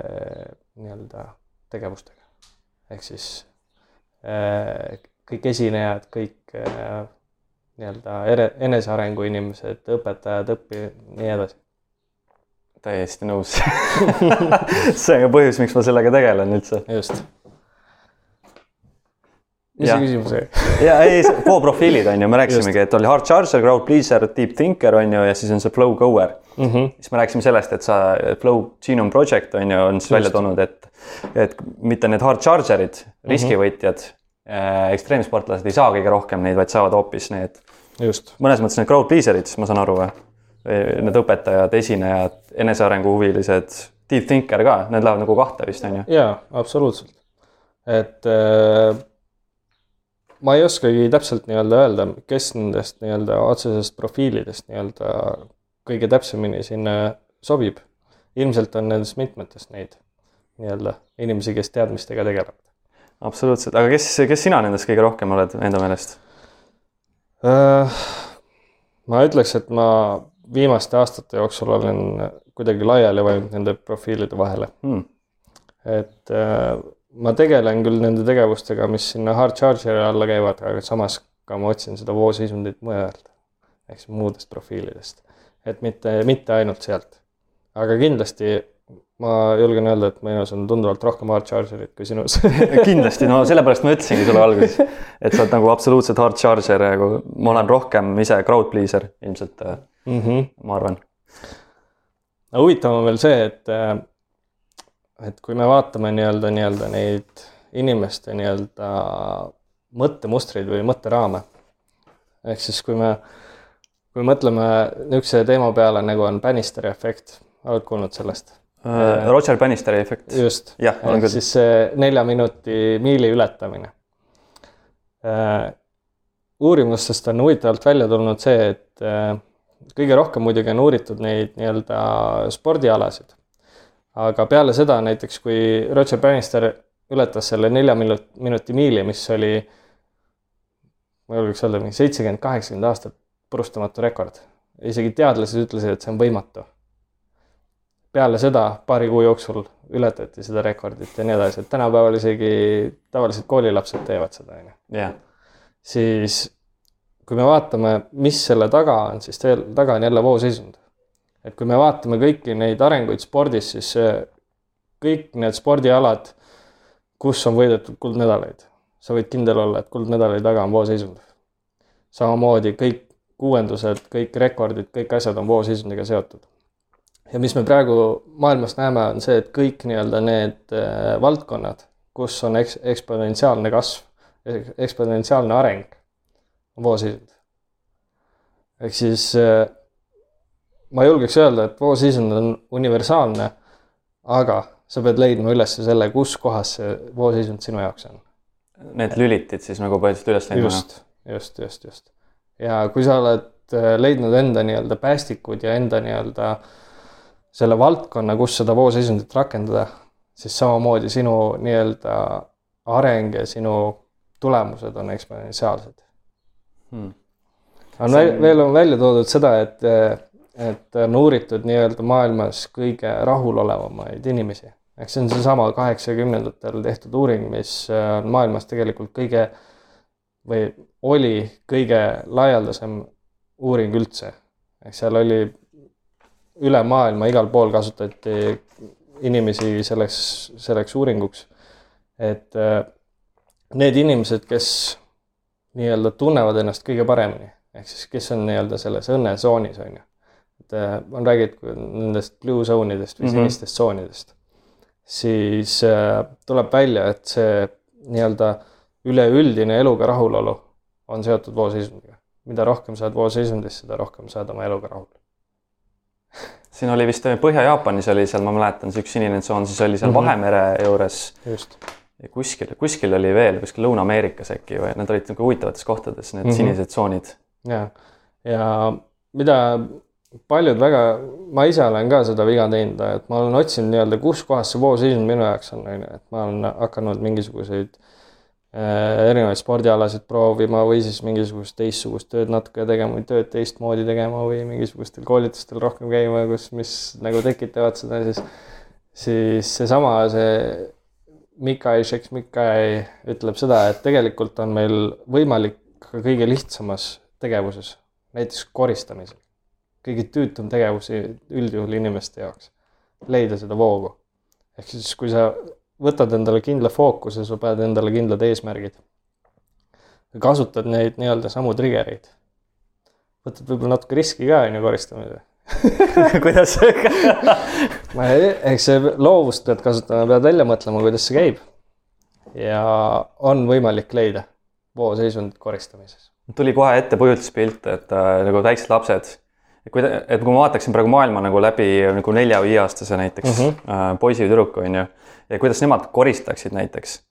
B: nii-öelda tegevustega. ehk siis kõik esinejad, kõik nii-öelda enesearengu inimesed, õpetajad, õppijad, nii edasi
A: täiesti nõus see on ka põhjus, miks ma sellega tegelen üldse.
B: just. Mis see küsimus oli?
A: ja ei, Go profiilid on ju, me rääkisimegi, et oli hard charger, crowd pleaser, deep thinker on ju ja siis on see flow goer mm. -hmm. siis me rääkisime sellest, et sa flow genome project on ju, on siis välja toonud, et, et mitte need hard charger'id, mhm. riskivõtjad mm, -hmm. ekstreemsportlased ei saa kõige rohkem neid, vaid saavad hoopis need. mõnes mõttes need crowd pleaser'id, ma saan aru või? need õpetajad, esinejad, enesearengu huvilised, deep thinker ka, need lähevad nagu kahte vist on ju?
B: jaa, absoluutselt. et äh, ma ei oskagi täpselt nii-öelda öelda, kes nendest nii-öelda otsesest profiilidest nii-öelda kõige täpsemini sinna sobib. ilmselt on nendest mitmetest neid nii-öelda inimesi, kes teadmistega tegelevad.
A: absoluutselt, aga kes, kes sina nendest kõige rohkem oled enda meelest
B: äh,? ma ütleks, et ma viimaste aastate jooksul olen kuidagi laiali vajunud nende profiilide vahele hmm.. et äh, ma tegelen küll nende tegevustega, mis sinna hard charger'i alla käivad, aga samas ka ma otsin seda vooseisundit mujalt. ehk siis muudest profiilidest, et mitte, mitte ainult sealt. aga kindlasti ma julgen öelda, et minus on tunduvalt rohkem hard charger'it kui sinus
A: kindlasti, no sellepärast ma ütlesingi sulle alguses, et sa oled nagu absoluutselt hard charger ja nagu ma olen rohkem ise crowd pleaser ilmselt mm, -hmm. ma arvan.
B: no huvitav on veel see, et, et kui me vaatame nii-öelda, nii-öelda neid inimeste nii-öelda mõttemustreid või mõtteraame. ehk siis, kui me, kui mõtleme niisuguse teema peale, nagu on Bannisteri efekt, oled kuulnud sellest?
A: uh,. Roger Bannisteri efekt.
B: just, ehk siis see nelja minuti miili ületamine uh,. uurimustest on huvitavalt välja tulnud see, et uh, kõige rohkem muidugi on uuritud neid nii-öelda spordialasid. Aga peale seda näiteks, kui Roger Bannister ületas selle nelja minut, minuti miili, mis oli, ma julgeks öelda, mingi seitsekümmend, kaheksakümmend aastat purustamatu rekord. isegi teadlased ütlesid, et see on võimatu peale seda paari kuu jooksul ületati seda rekordit ja nii edasi, et tänapäeval isegi tavalised koolilapsed teevad seda, on
A: ju.
B: siis kui me vaatame, mis selle taga on, siis taga on jälle vooseisund. Et kui me vaatame kõiki neid arenguid spordis, siis kõik need spordialad, kus on võidetud kuldmedaleid, sa võid kindel olla, et kuldmedali taga on vooseisund. samamoodi kõik uuendused, kõik rekordid, kõik asjad on vooseisundiga seotud ja mis me praegu maailmas näeme, on see, et kõik nii-öelda need äh, valdkonnad, kus on eks-, eksponentsiaalne kasv, eksponentsiaalne areng, on vooseisund. ehk siis äh, ma julgeks öelda, et vooseisund on universaalne, aga sa pead leidma üles selle, kus kohas see vooseisund sinu jaoks on.
A: Need lülitid siis nagu põhiliselt üles leidma?
B: just, just, just, just. ja kui sa oled äh, leidnud enda nii-öelda päästikud ja enda nii-öelda äh, selle valdkonna, kus seda vooseisundit rakendada, siis samamoodi sinu nii-öelda areng ja sinu tulemused on eksponentsiaalsed hmm.. on on... veel on välja toodud seda, et, et on uuritud nii-öelda maailmas kõige rahulolevamaid inimesi. eks see on seesama kaheksakümnendatel tehtud uuring, mis on maailmas tegelikult kõige või oli kõige laialdasem uuring üldse. ehk seal oli üle maailma igal pool kasutati inimesi selleks, selleks uuringuks. et äh, need inimesed, kes nii-öelda tunnevad ennast kõige paremini, ehk siis kes on nii-öelda selles õnnesoonis, on ju. Et äh, on räägitud nendest blue zone idest või
A: Mhm.
B: sinistest tsoonidest, siis äh, tuleb välja, et see nii-öelda üleüldine eluga rahulolu on seotud vooseisundiga. mida rohkem sa oled vooseisundiis, seda rohkem sa oled oma eluga rahul.
A: siin oli vist Põhja-Jaapanis oli seal, ma mäletan, see üks sinine tsoon, siis oli seal
B: Mhm.
A: Vahemere juures
B: just.
A: ja kuskil, kuskil oli veel, kuskil Lõuna-Ameerikas äkki või need olid nagu huvitavates kohtades, need mm. -hmm. sinised tsoonid.
B: ja, ja mida paljud väga, ma ise olen ka seda viga teinud, et ma olen otsinud nii-öelda, kus kohas see vooseisun minu jaoks on, on ju, et ma olen hakanud mingisuguseid äh, erinevaid spordialasid proovima või siis mingisugust teistsugust tööd natuke tegema või tööd teistmoodi tegema või mingisugustel koolitustel rohkem käima, kus, mis nagu tekitavad seda, siis, siis seesama, see Mikai Šeks-Mikai ütleb seda, et tegelikult on meil võimalik ka kõige lihtsamas tegevuses, näiteks koristamisel, kõige tüütum tegevus üldjuhul inimeste jaoks, leida seda voogu. ehk siis, kui sa võtad endale kindla fookuse, sa paned endale kindlad eesmärgid. kasutad neid nii-öelda samu trigger'eid. võtad võib-olla natuke riski ka, on ju, koristamisel.
A: kuidas
B: ma ei, eks see loovust pead kasutama, pead välja mõtlema, kuidas see käib. ja on võimalik leida vooseisundit koristamises.
A: tuli kohe ette kujutluspilt, et äh, nagu väiksed lapsed, kui, et kui ma vaataksin praegu maailma nagu läbi nagu nelja või viieaastase näiteks mm. -hmm. äh, poisi või tüdruku, on ju, ja kuidas nemad koristaksid näiteks.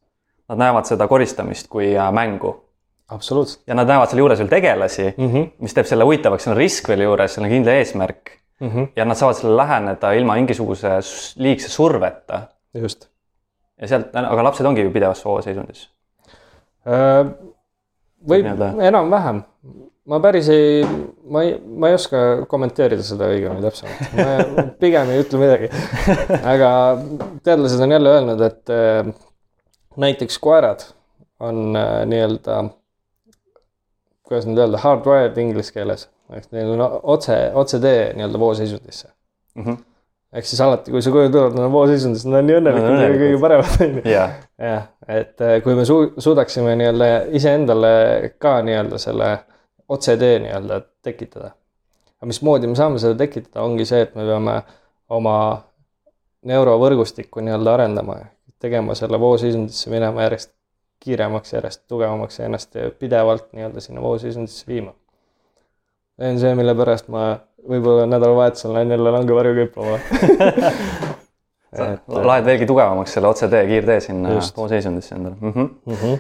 A: Nad näevad seda koristamist kui äh, mängu
B: absoluutselt
A: ja nad näevad selle juures veel tegelasi
B: mm. -hmm.
A: mis teeb selle huvitavaks, seal on risk veel juures, seal on kindel eesmärk
B: Mm -hmm.
A: ja nad saavad sellele läheneda ilma mingisuguse liigse surveta.
B: just
A: ja sealt, aga lapsed ongi ju pidevas sooseisundis.
B: Äh, võib enam-vähem, ma päris ei, ma ei, ma ei oska kommenteerida seda õigemini täpsemalt, ma pigem ei ütle midagi. aga teadlased on jälle öelnud, et äh, näiteks koerad on äh, nii-öelda, kuidas nüüd öelda, hardwired inglise keeles, ehk neil on otse, otsetee nii-öelda vooseisundisse.
A: Mm -hmm.
B: ehk siis alati, kui sa koju tuled, nad on vooseisundis, nad on nii õnnelikud ja kõige paremad, on ju
A: jah,
B: et äh, kui me su-, suudaksime nii-öelda iseendale ka nii-öelda selle otsetee nii-öelda tekitada. aga mismoodi me saame seda tekitada, ongi see, et me peame oma neurovõrgustikku nii-öelda arendama, tegema selle vooseisundisse minema järjest kiiremaks, järjest tugevamaks ja ennast pidevalt nii-öelda sinna vooseisundisse viima. see on see, mille pärast ma võib-olla nädalavahetusel lähen jälle langevarju küplama
A: sa laed veelgi tugevamaks selle otsetee, kiirtee sinna
B: Just.
A: sooseisundisse endale mm. -hmm.
B: mm. -hmm.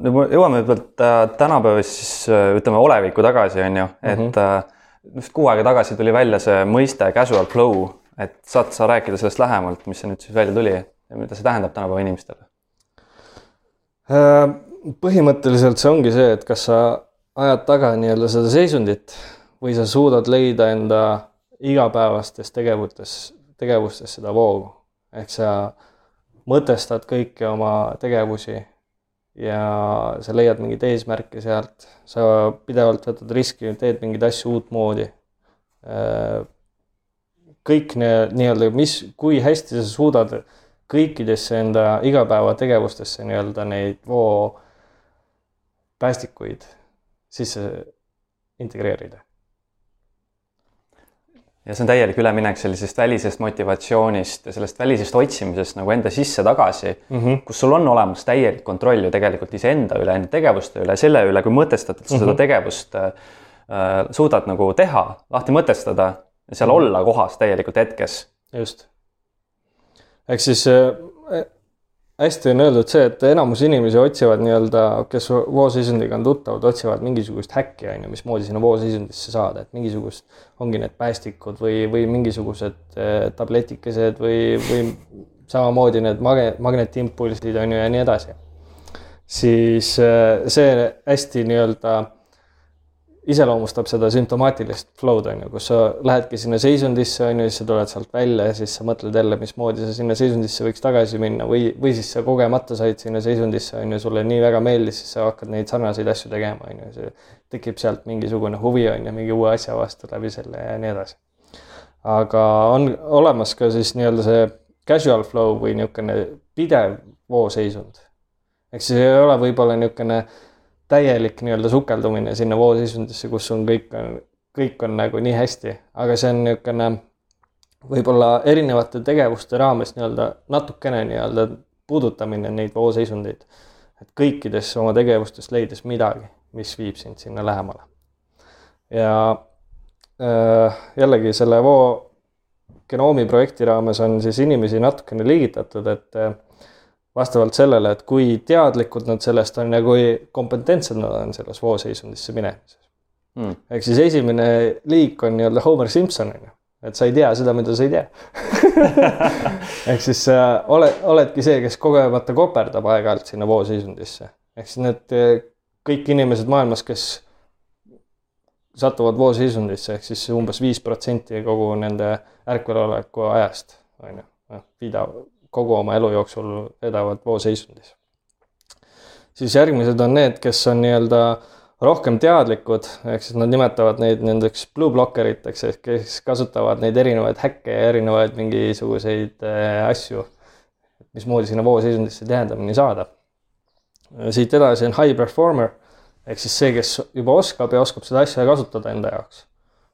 A: Nüüd me jõuame võib-olla äh, tänapäevast siis äh, ütleme olevikku tagasi, on ju, et
B: Mhm.
A: äh, just kuu aega tagasi tuli välja see mõiste casual flow, et saad sa rääkida sellest lähemalt, mis see nüüd siis välja tuli ja mida see tähendab tänapäeva inimestele?
B: Äh, põhimõtteliselt see ongi see, et kas sa ajad taga nii-öelda seda seisundit või sa suudad leida enda igapäevastes tegevustes, tegevustes seda voogu. ehk sa mõtestad kõiki oma tegevusi ja sa leiad mingeid eesmärke sealt, sa pidevalt võtad riski, teed mingeid asju uutmoodi. Äh, kõik nii-öelda, mis, kui hästi sa suudad kõikidesse enda igapäevategevustesse nii-öelda neid voo päästikuid sisse integreerida.
A: Ja see on täielik üleminek sellisest välisest motivatsioonist ja sellest välisest otsimisest nagu enda sisse tagasi
B: mm. -hmm.
A: kus sul on olemas täielik kontroll ju tegelikult iseenda üle, enda tegevuste üle, selle üle, kui mõtestatult sa mm -hmm. seda tegevust äh, suudad nagu teha, lahti mõtestada ja seal mm -hmm. olla kohas täielikult hetkes.
B: just. ehk siis äh, hästi on öeldud see, et enamus inimesi otsivad nii-öelda, kes vooseisundiga on tuttavad, otsivad mingisugust häkki, on ju, mismoodi sinna vooseisundisse saada, et mingisugust, ongi need päästikud või, või mingisugused äh, tabletikesed või, või samamoodi need mage-, magnetiimpulsid on ju ja nii edasi. siis äh, see hästi nii-öelda iseloomustab seda sümptomaatilist flow'd on ju, kus sa lähedki sinna seisundisse on ju, siis sa tuled sealt välja ja siis sa mõtled jälle, mismoodi sa sinna seisundisse võiks tagasi minna või, või siis sa kogemata said sinna seisundisse on ju, sulle nii väga meeldis, siis sa hakkad neid sarnaseid asju tegema on ju, see tekib sealt mingisugune huvi on ju, mingi uue asja vastu läbi selle ja nii edasi. aga on olemas ka siis nii-öelda see casual flow või niisugune pidev vooseisund. ehk siis ei ole võib-olla niisugune täielik nii-öelda sukeldumine sinna vooseisundisse, kus on kõik on, kõik on nagu nii hästi, aga see on niisugune võib-olla erinevate tegevuste raames nii-öelda natukene nii-öelda puudutamine neid vooseisundeid. et kõikides oma tegevustes leides midagi, mis viib sind sinna lähemale. ja äh, jällegi selle voo genoomi projekti raames on siis inimesi natukene liigitatud, et äh, vastavalt sellele, et kui teadlikud nad sellest on ja kui kompetentsed nad on selles vooseisundisse minemises. Mm.. ehk siis esimene liik on nii-öelda Homer Simson on ju. Et sa ei tea seda, mida sa ei tea. Ehk siis äh, oled, oledki see, kes kogemata koperdab aeg-ajalt sinna vooseisundisse. ehk siis need äh, kõik inimesed maailmas, kes satuvad vooseisundisse, ehk siis umbes viis protsenti kogu nende ärkveloleku ajast, on ju, noh, vida kogu oma elu jooksul vedavad vooseisundis. siis järgmised on need, kes on nii-öelda rohkem teadlikud, ehk siis nad nimetavad neid nendeks blue blockeriteks ehk kes kasutavad neid erinevaid häkke ja erinevaid mingisuguseid äh, asju, mismoodi sinna vooseisundisse tihedamini saada. siit edasi on high performer ehk siis see, kes juba oskab ja oskab seda asja kasutada enda jaoks.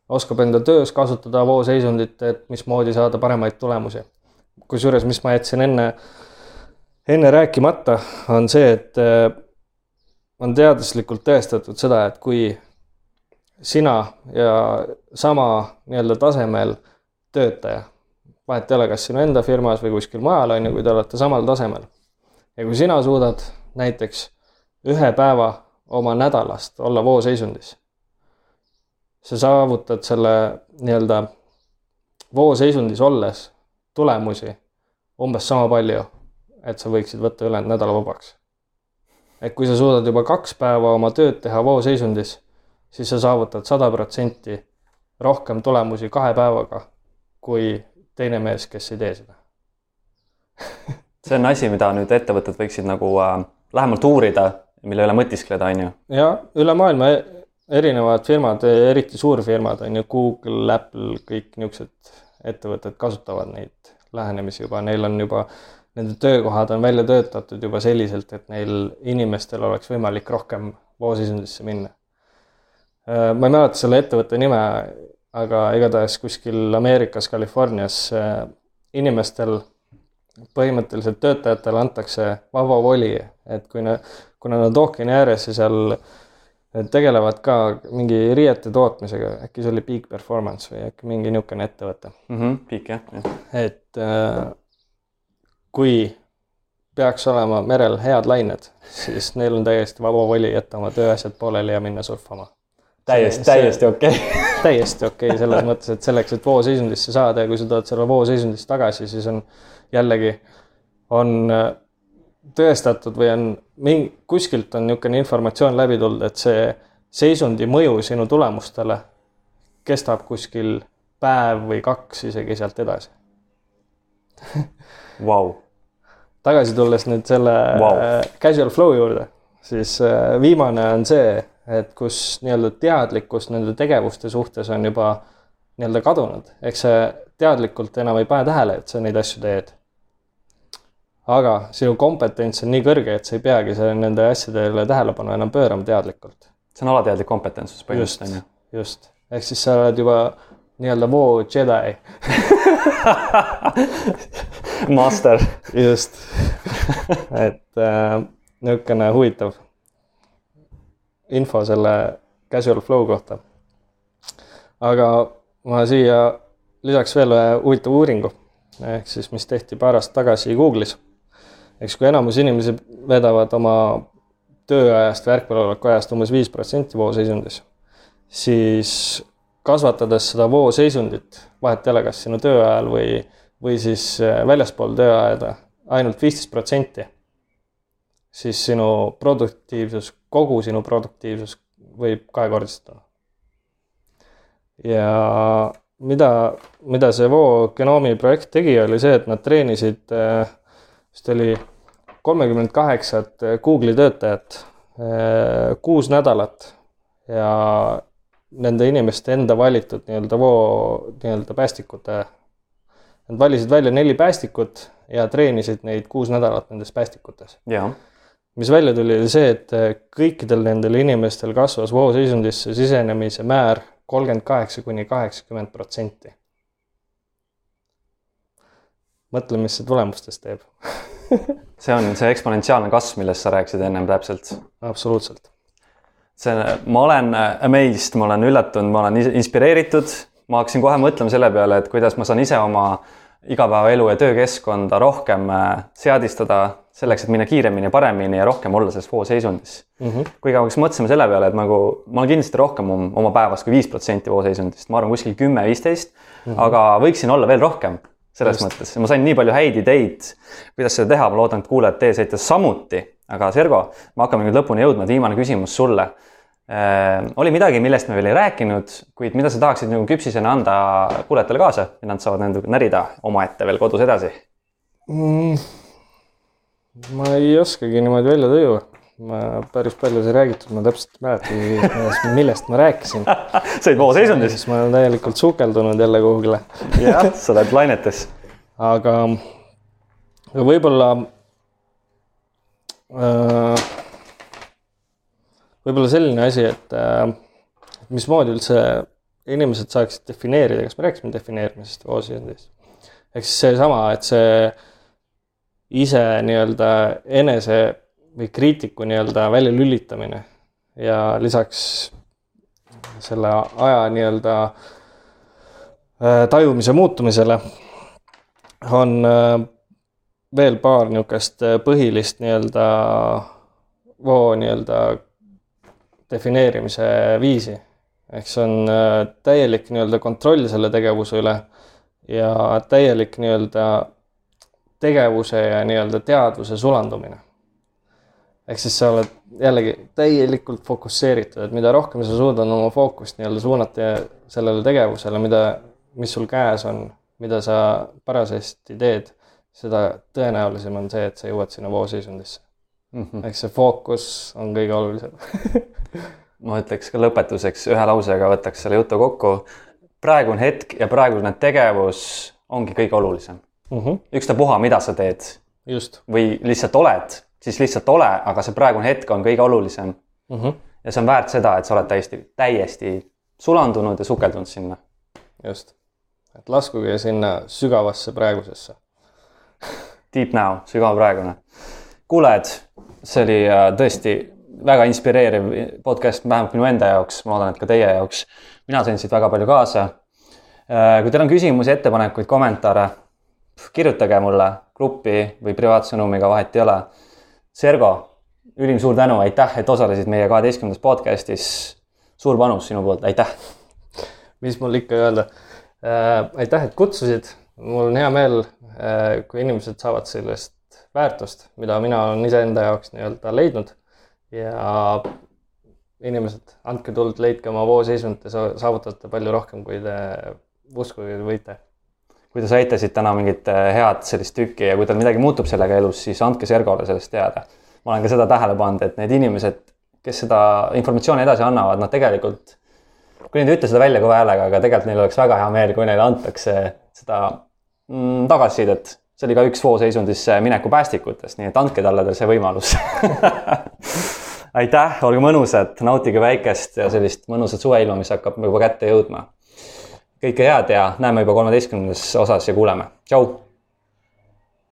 B: oskab enda töös kasutada vooseisundit, et mismoodi saada paremaid tulemusi. Kusjuures, mis ma jätsin enne, enne rääkimata, on see, et äh, on teaduslikult tõestatud seda, et kui sina ja sama nii-öelda tasemel töötaja, vahet ei ole, kas sinu enda firmas või kuskil mujal, on ju, kui te olete samal tasemel. ja kui sina suudad näiteks ühe päeva oma nädalast olla vooseisundis, sa saavutad selle nii-öelda vooseisundis olles tulemusi umbes sama palju, et sa võiksid võtta ülejäänud nädala vabaks et kui sa suudad juba kaks päeva oma tööd teha vooseisundis, siis sa saavutad sada protsenti rohkem tulemusi kahe päevaga kui teine mees, kes ei tee seda
A: see on asi, mida nüüd ettevõtted võiksid nagu äh, lähemalt uurida, mille üle mõtiskleda, on ju?
B: ja üle maailma e-, erinevad firmad, eriti suurfirmad on ju, Google, Apple, kõik niisugused ettevõtted kasutavad neid lähenemisi juba, neil on juba nende töökohad on välja töötatud juba selliselt, et neil inimestel oleks võimalik rohkem vooseisundisse minna. Äh, ma ei mäleta selle ettevõtte nime, aga igatahes kuskil Ameerikas, Californias äh, inimestel, põhimõtteliselt töötajatele antakse vaba voli, et kui nad, kuna nad ookeani ääres ja seal tegelevad ka mingi riiete tootmisega, äkki see oli Peak Performance või äkki mingi niisugune ettevõte
A: mm. -hmm, Peak jah, jah..
B: et äh, kui peaks olema merel head lained, siis neil on täiesti vaba voli jätta oma tööasjad pooleli ja minna surfama.
A: täiesti, täiesti okei okay.
B: täiesti okei okay, selles mõttes, et selleks, et vooseisundisse saada ja kui sa tuled selle vooseisundist tagasi, siis on jällegi, on äh, tõestatud või on mingi, kuskilt on niisugune informatsioon läbi tulnud, et see seisundi mõju sinu tulemustele kestab kuskil päev või kaks isegi sealt edasi
A: wow
B: tagasi tulles nüüd selle wow. Äh, casual flow juurde, siis äh, viimane on see, et kus nii-öelda teadlikkus nende tegevuste suhtes on juba nii-öelda kadunud, ehk sa teadlikult enam ei pane tähele, et sa neid asju teed. Aga sinu kompetents on nii kõrge, et sa ei peagi selle, nende asjadele tähelepanu enam pöörama teadlikult.
A: see on alateadlik kompetentsus põhimõtteliselt on ju.
B: just, ehk siis sa oled juba nii-öelda voo Jedi
A: Master.
B: just et äh, niisugune huvitav info selle casual flow kohta. aga ma siia lisaks veel ühe huvitava uuringu, ehk siis, mis tehti paar aastat tagasi Google'is. Eks kui enamus inimesi vedavad oma tööajast või ärkveloleku ajast umbes viis protsenti vooseisundis, siis kasvatades seda vooseisundit, vahet ei ole, kas sinu töö ajal või, või siis äh, väljaspool tööaeda ainult viisteist protsenti, siis sinu produktiivsus, kogu sinu produktiivsus võib kahekordistuda. ja mida, mida see Voo genoomi projekt tegi, oli see, et nad treenisid, äh, vist oli kolmekümmend kaheksat Google'i töötajat äh, kuus nädalat ja nende inimeste enda valitud nii-öelda voo nii-öelda päästikute Nad valisid välja neli päästikut ja treenisid neid kuus nädalat nendes päästikutes. mis välja tuli, oli see, et äh, kõikidel nendel inimestel kasvas vooluseisundisse sisenemise määr kolmkümmend kaheksa kuni kaheksakümmend protsenti. Mõtle, mis see tulemustes teeb
A: see on see eksponentsiaalne kasv, millest sa rääkisid ennem täpselt.
B: absoluutselt.
A: see, ma olen amazed, ma olen üllatunud, ma olen inspireeritud, ma hakkasin kohe mõtlema selle peale, et kuidas ma saan ise oma igapäevaelu ja töökeskkonda rohkem äh, seadistada selleks, et minna kiiremini ja paremini ja rohkem olla selles vooseisundis mm. -hmm. kuigi hakkasin mõtlema selle peale, et nagu ma olen kindlasti rohkem oma, oma päevas kui viis protsenti vooseisundist, ma arvan kuskil kümme, viisteist, mhm. aga võiksin olla veel rohkem selles Just. mõttes, ma sain nii palju häid ideid, kuidas seda teha, ma loodan, et kuulajad teie saite samuti, aga Sergo, me hakkame nüüd lõpuni jõudma, viimane küsimus sulle Äh, oli midagi, millest me veel ei rääkinud, kuid mida sa tahaksid nagu küpsisena anda kuulajatele kaasa ja nad saavad nendega närida omaette veel kodus edasi
B: mm,? ma ei oskagi niimoodi välja tuua. Ma päris palju sai räägitud, ma täpselt ei mäletagi, millest ma rääkisin
A: sa olid vooseisundis?
B: ma olen täielikult sukeldunud jälle kuhugile
A: jah, sa oled lainetes.
B: aga, võib-olla äh, võib-olla selline asi, et äh, mismoodi üldse inimesed saaksid defineerida, kas me rääkisime defineerimisest või osindist? ehk siis seesama, et see ise nii-öelda enese või kriitiku nii-öelda väljalülitamine ja lisaks selle aja nii-öelda äh, tajumise muutumisele on äh, veel paar niisugust põhilist nii-öelda voo nii-öelda defineerimise viisi. ehk see on äh, täielik nii-öelda kontroll selle tegevuse üle ja täielik nii-öelda tegevuse ja nii-öelda teadvuse sulandumine. Ehk siis sa oled jällegi täielikult fokusseeritud, et mida rohkem sa suudad oma fookust nii-öelda suunata sellele tegevusele, mida, mis sul käes on, mida sa parasjagu teed, seda tõenäolisem on see, et sa jõuad sinna vooseisundisse mm -hmm.. eks see fookus on kõige olulisem
A: ma ütleks ka lõpetuseks ühe lausega, võtaks selle jutu kokku. praegune hetk ja praegune tegevus ongi kõige olulisem mm -hmm.. ükstapuha, mida sa teed.
B: just.
A: või lihtsalt oled, siis lihtsalt ole, aga see praegune hetk on kõige olulisem mm. -hmm. ja see on väärt seda, et sa oled täiesti, täiesti sulandunud ja sukeldunud sinna.
B: just, et laskuge sinna sügavasse praegusesse
A: Deep now, sügav praegune. kuulajad see oli äh, tõesti väga inspireeriv podcast, vähemalt minu enda jaoks, ma loodan, et ka teie jaoks. mina sain siit väga palju kaasa. Äh, kui teil on küsimusi, ettepanekuid, kommentaare, kirjutage mulle gruppi või privaatsõnumiga, vahet ei ole. Sergo, ülim suur tänu, aitäh, et osalesid meie kaheteistkümnendas podcastis. suur panus sinu poolt, aitäh.
B: mis mul ikka öelda äh,. aitäh, et kutsusid, mul on hea meel äh,, kui inimesed saavad sellest väärtust, mida mina olen iseenda jaoks nii-öelda leidnud. ja inimesed, andke tuld, leidke oma vooseisund, te saavutate palju rohkem, kui te uskuge võite.
A: Kui te saite siit täna mingit äh, head sellist tükki ja kui teil midagi muutub sellega elus, siis andke Sergole sellest teada. ma olen ka seda tähele pannud, et need inimesed, kes seda informatsiooni edasi annavad, nad tegelikult, kui nad ei ütle seda välja kõva häälega, aga tegelikult neil oleks väga hea meel, kui neile antakse seda mm, tagasisidet see oli ka üks vooseisundisse mineku päästikutest, nii et andke talle see võimalus aitäh, olge mõnusad, nautige väikest ja sellist mõnusat suveilma, mis hakkab juba kätte jõudma. Kõike head ja näeme juba kolmeteistkümnendas osas ja kuuleme, tšau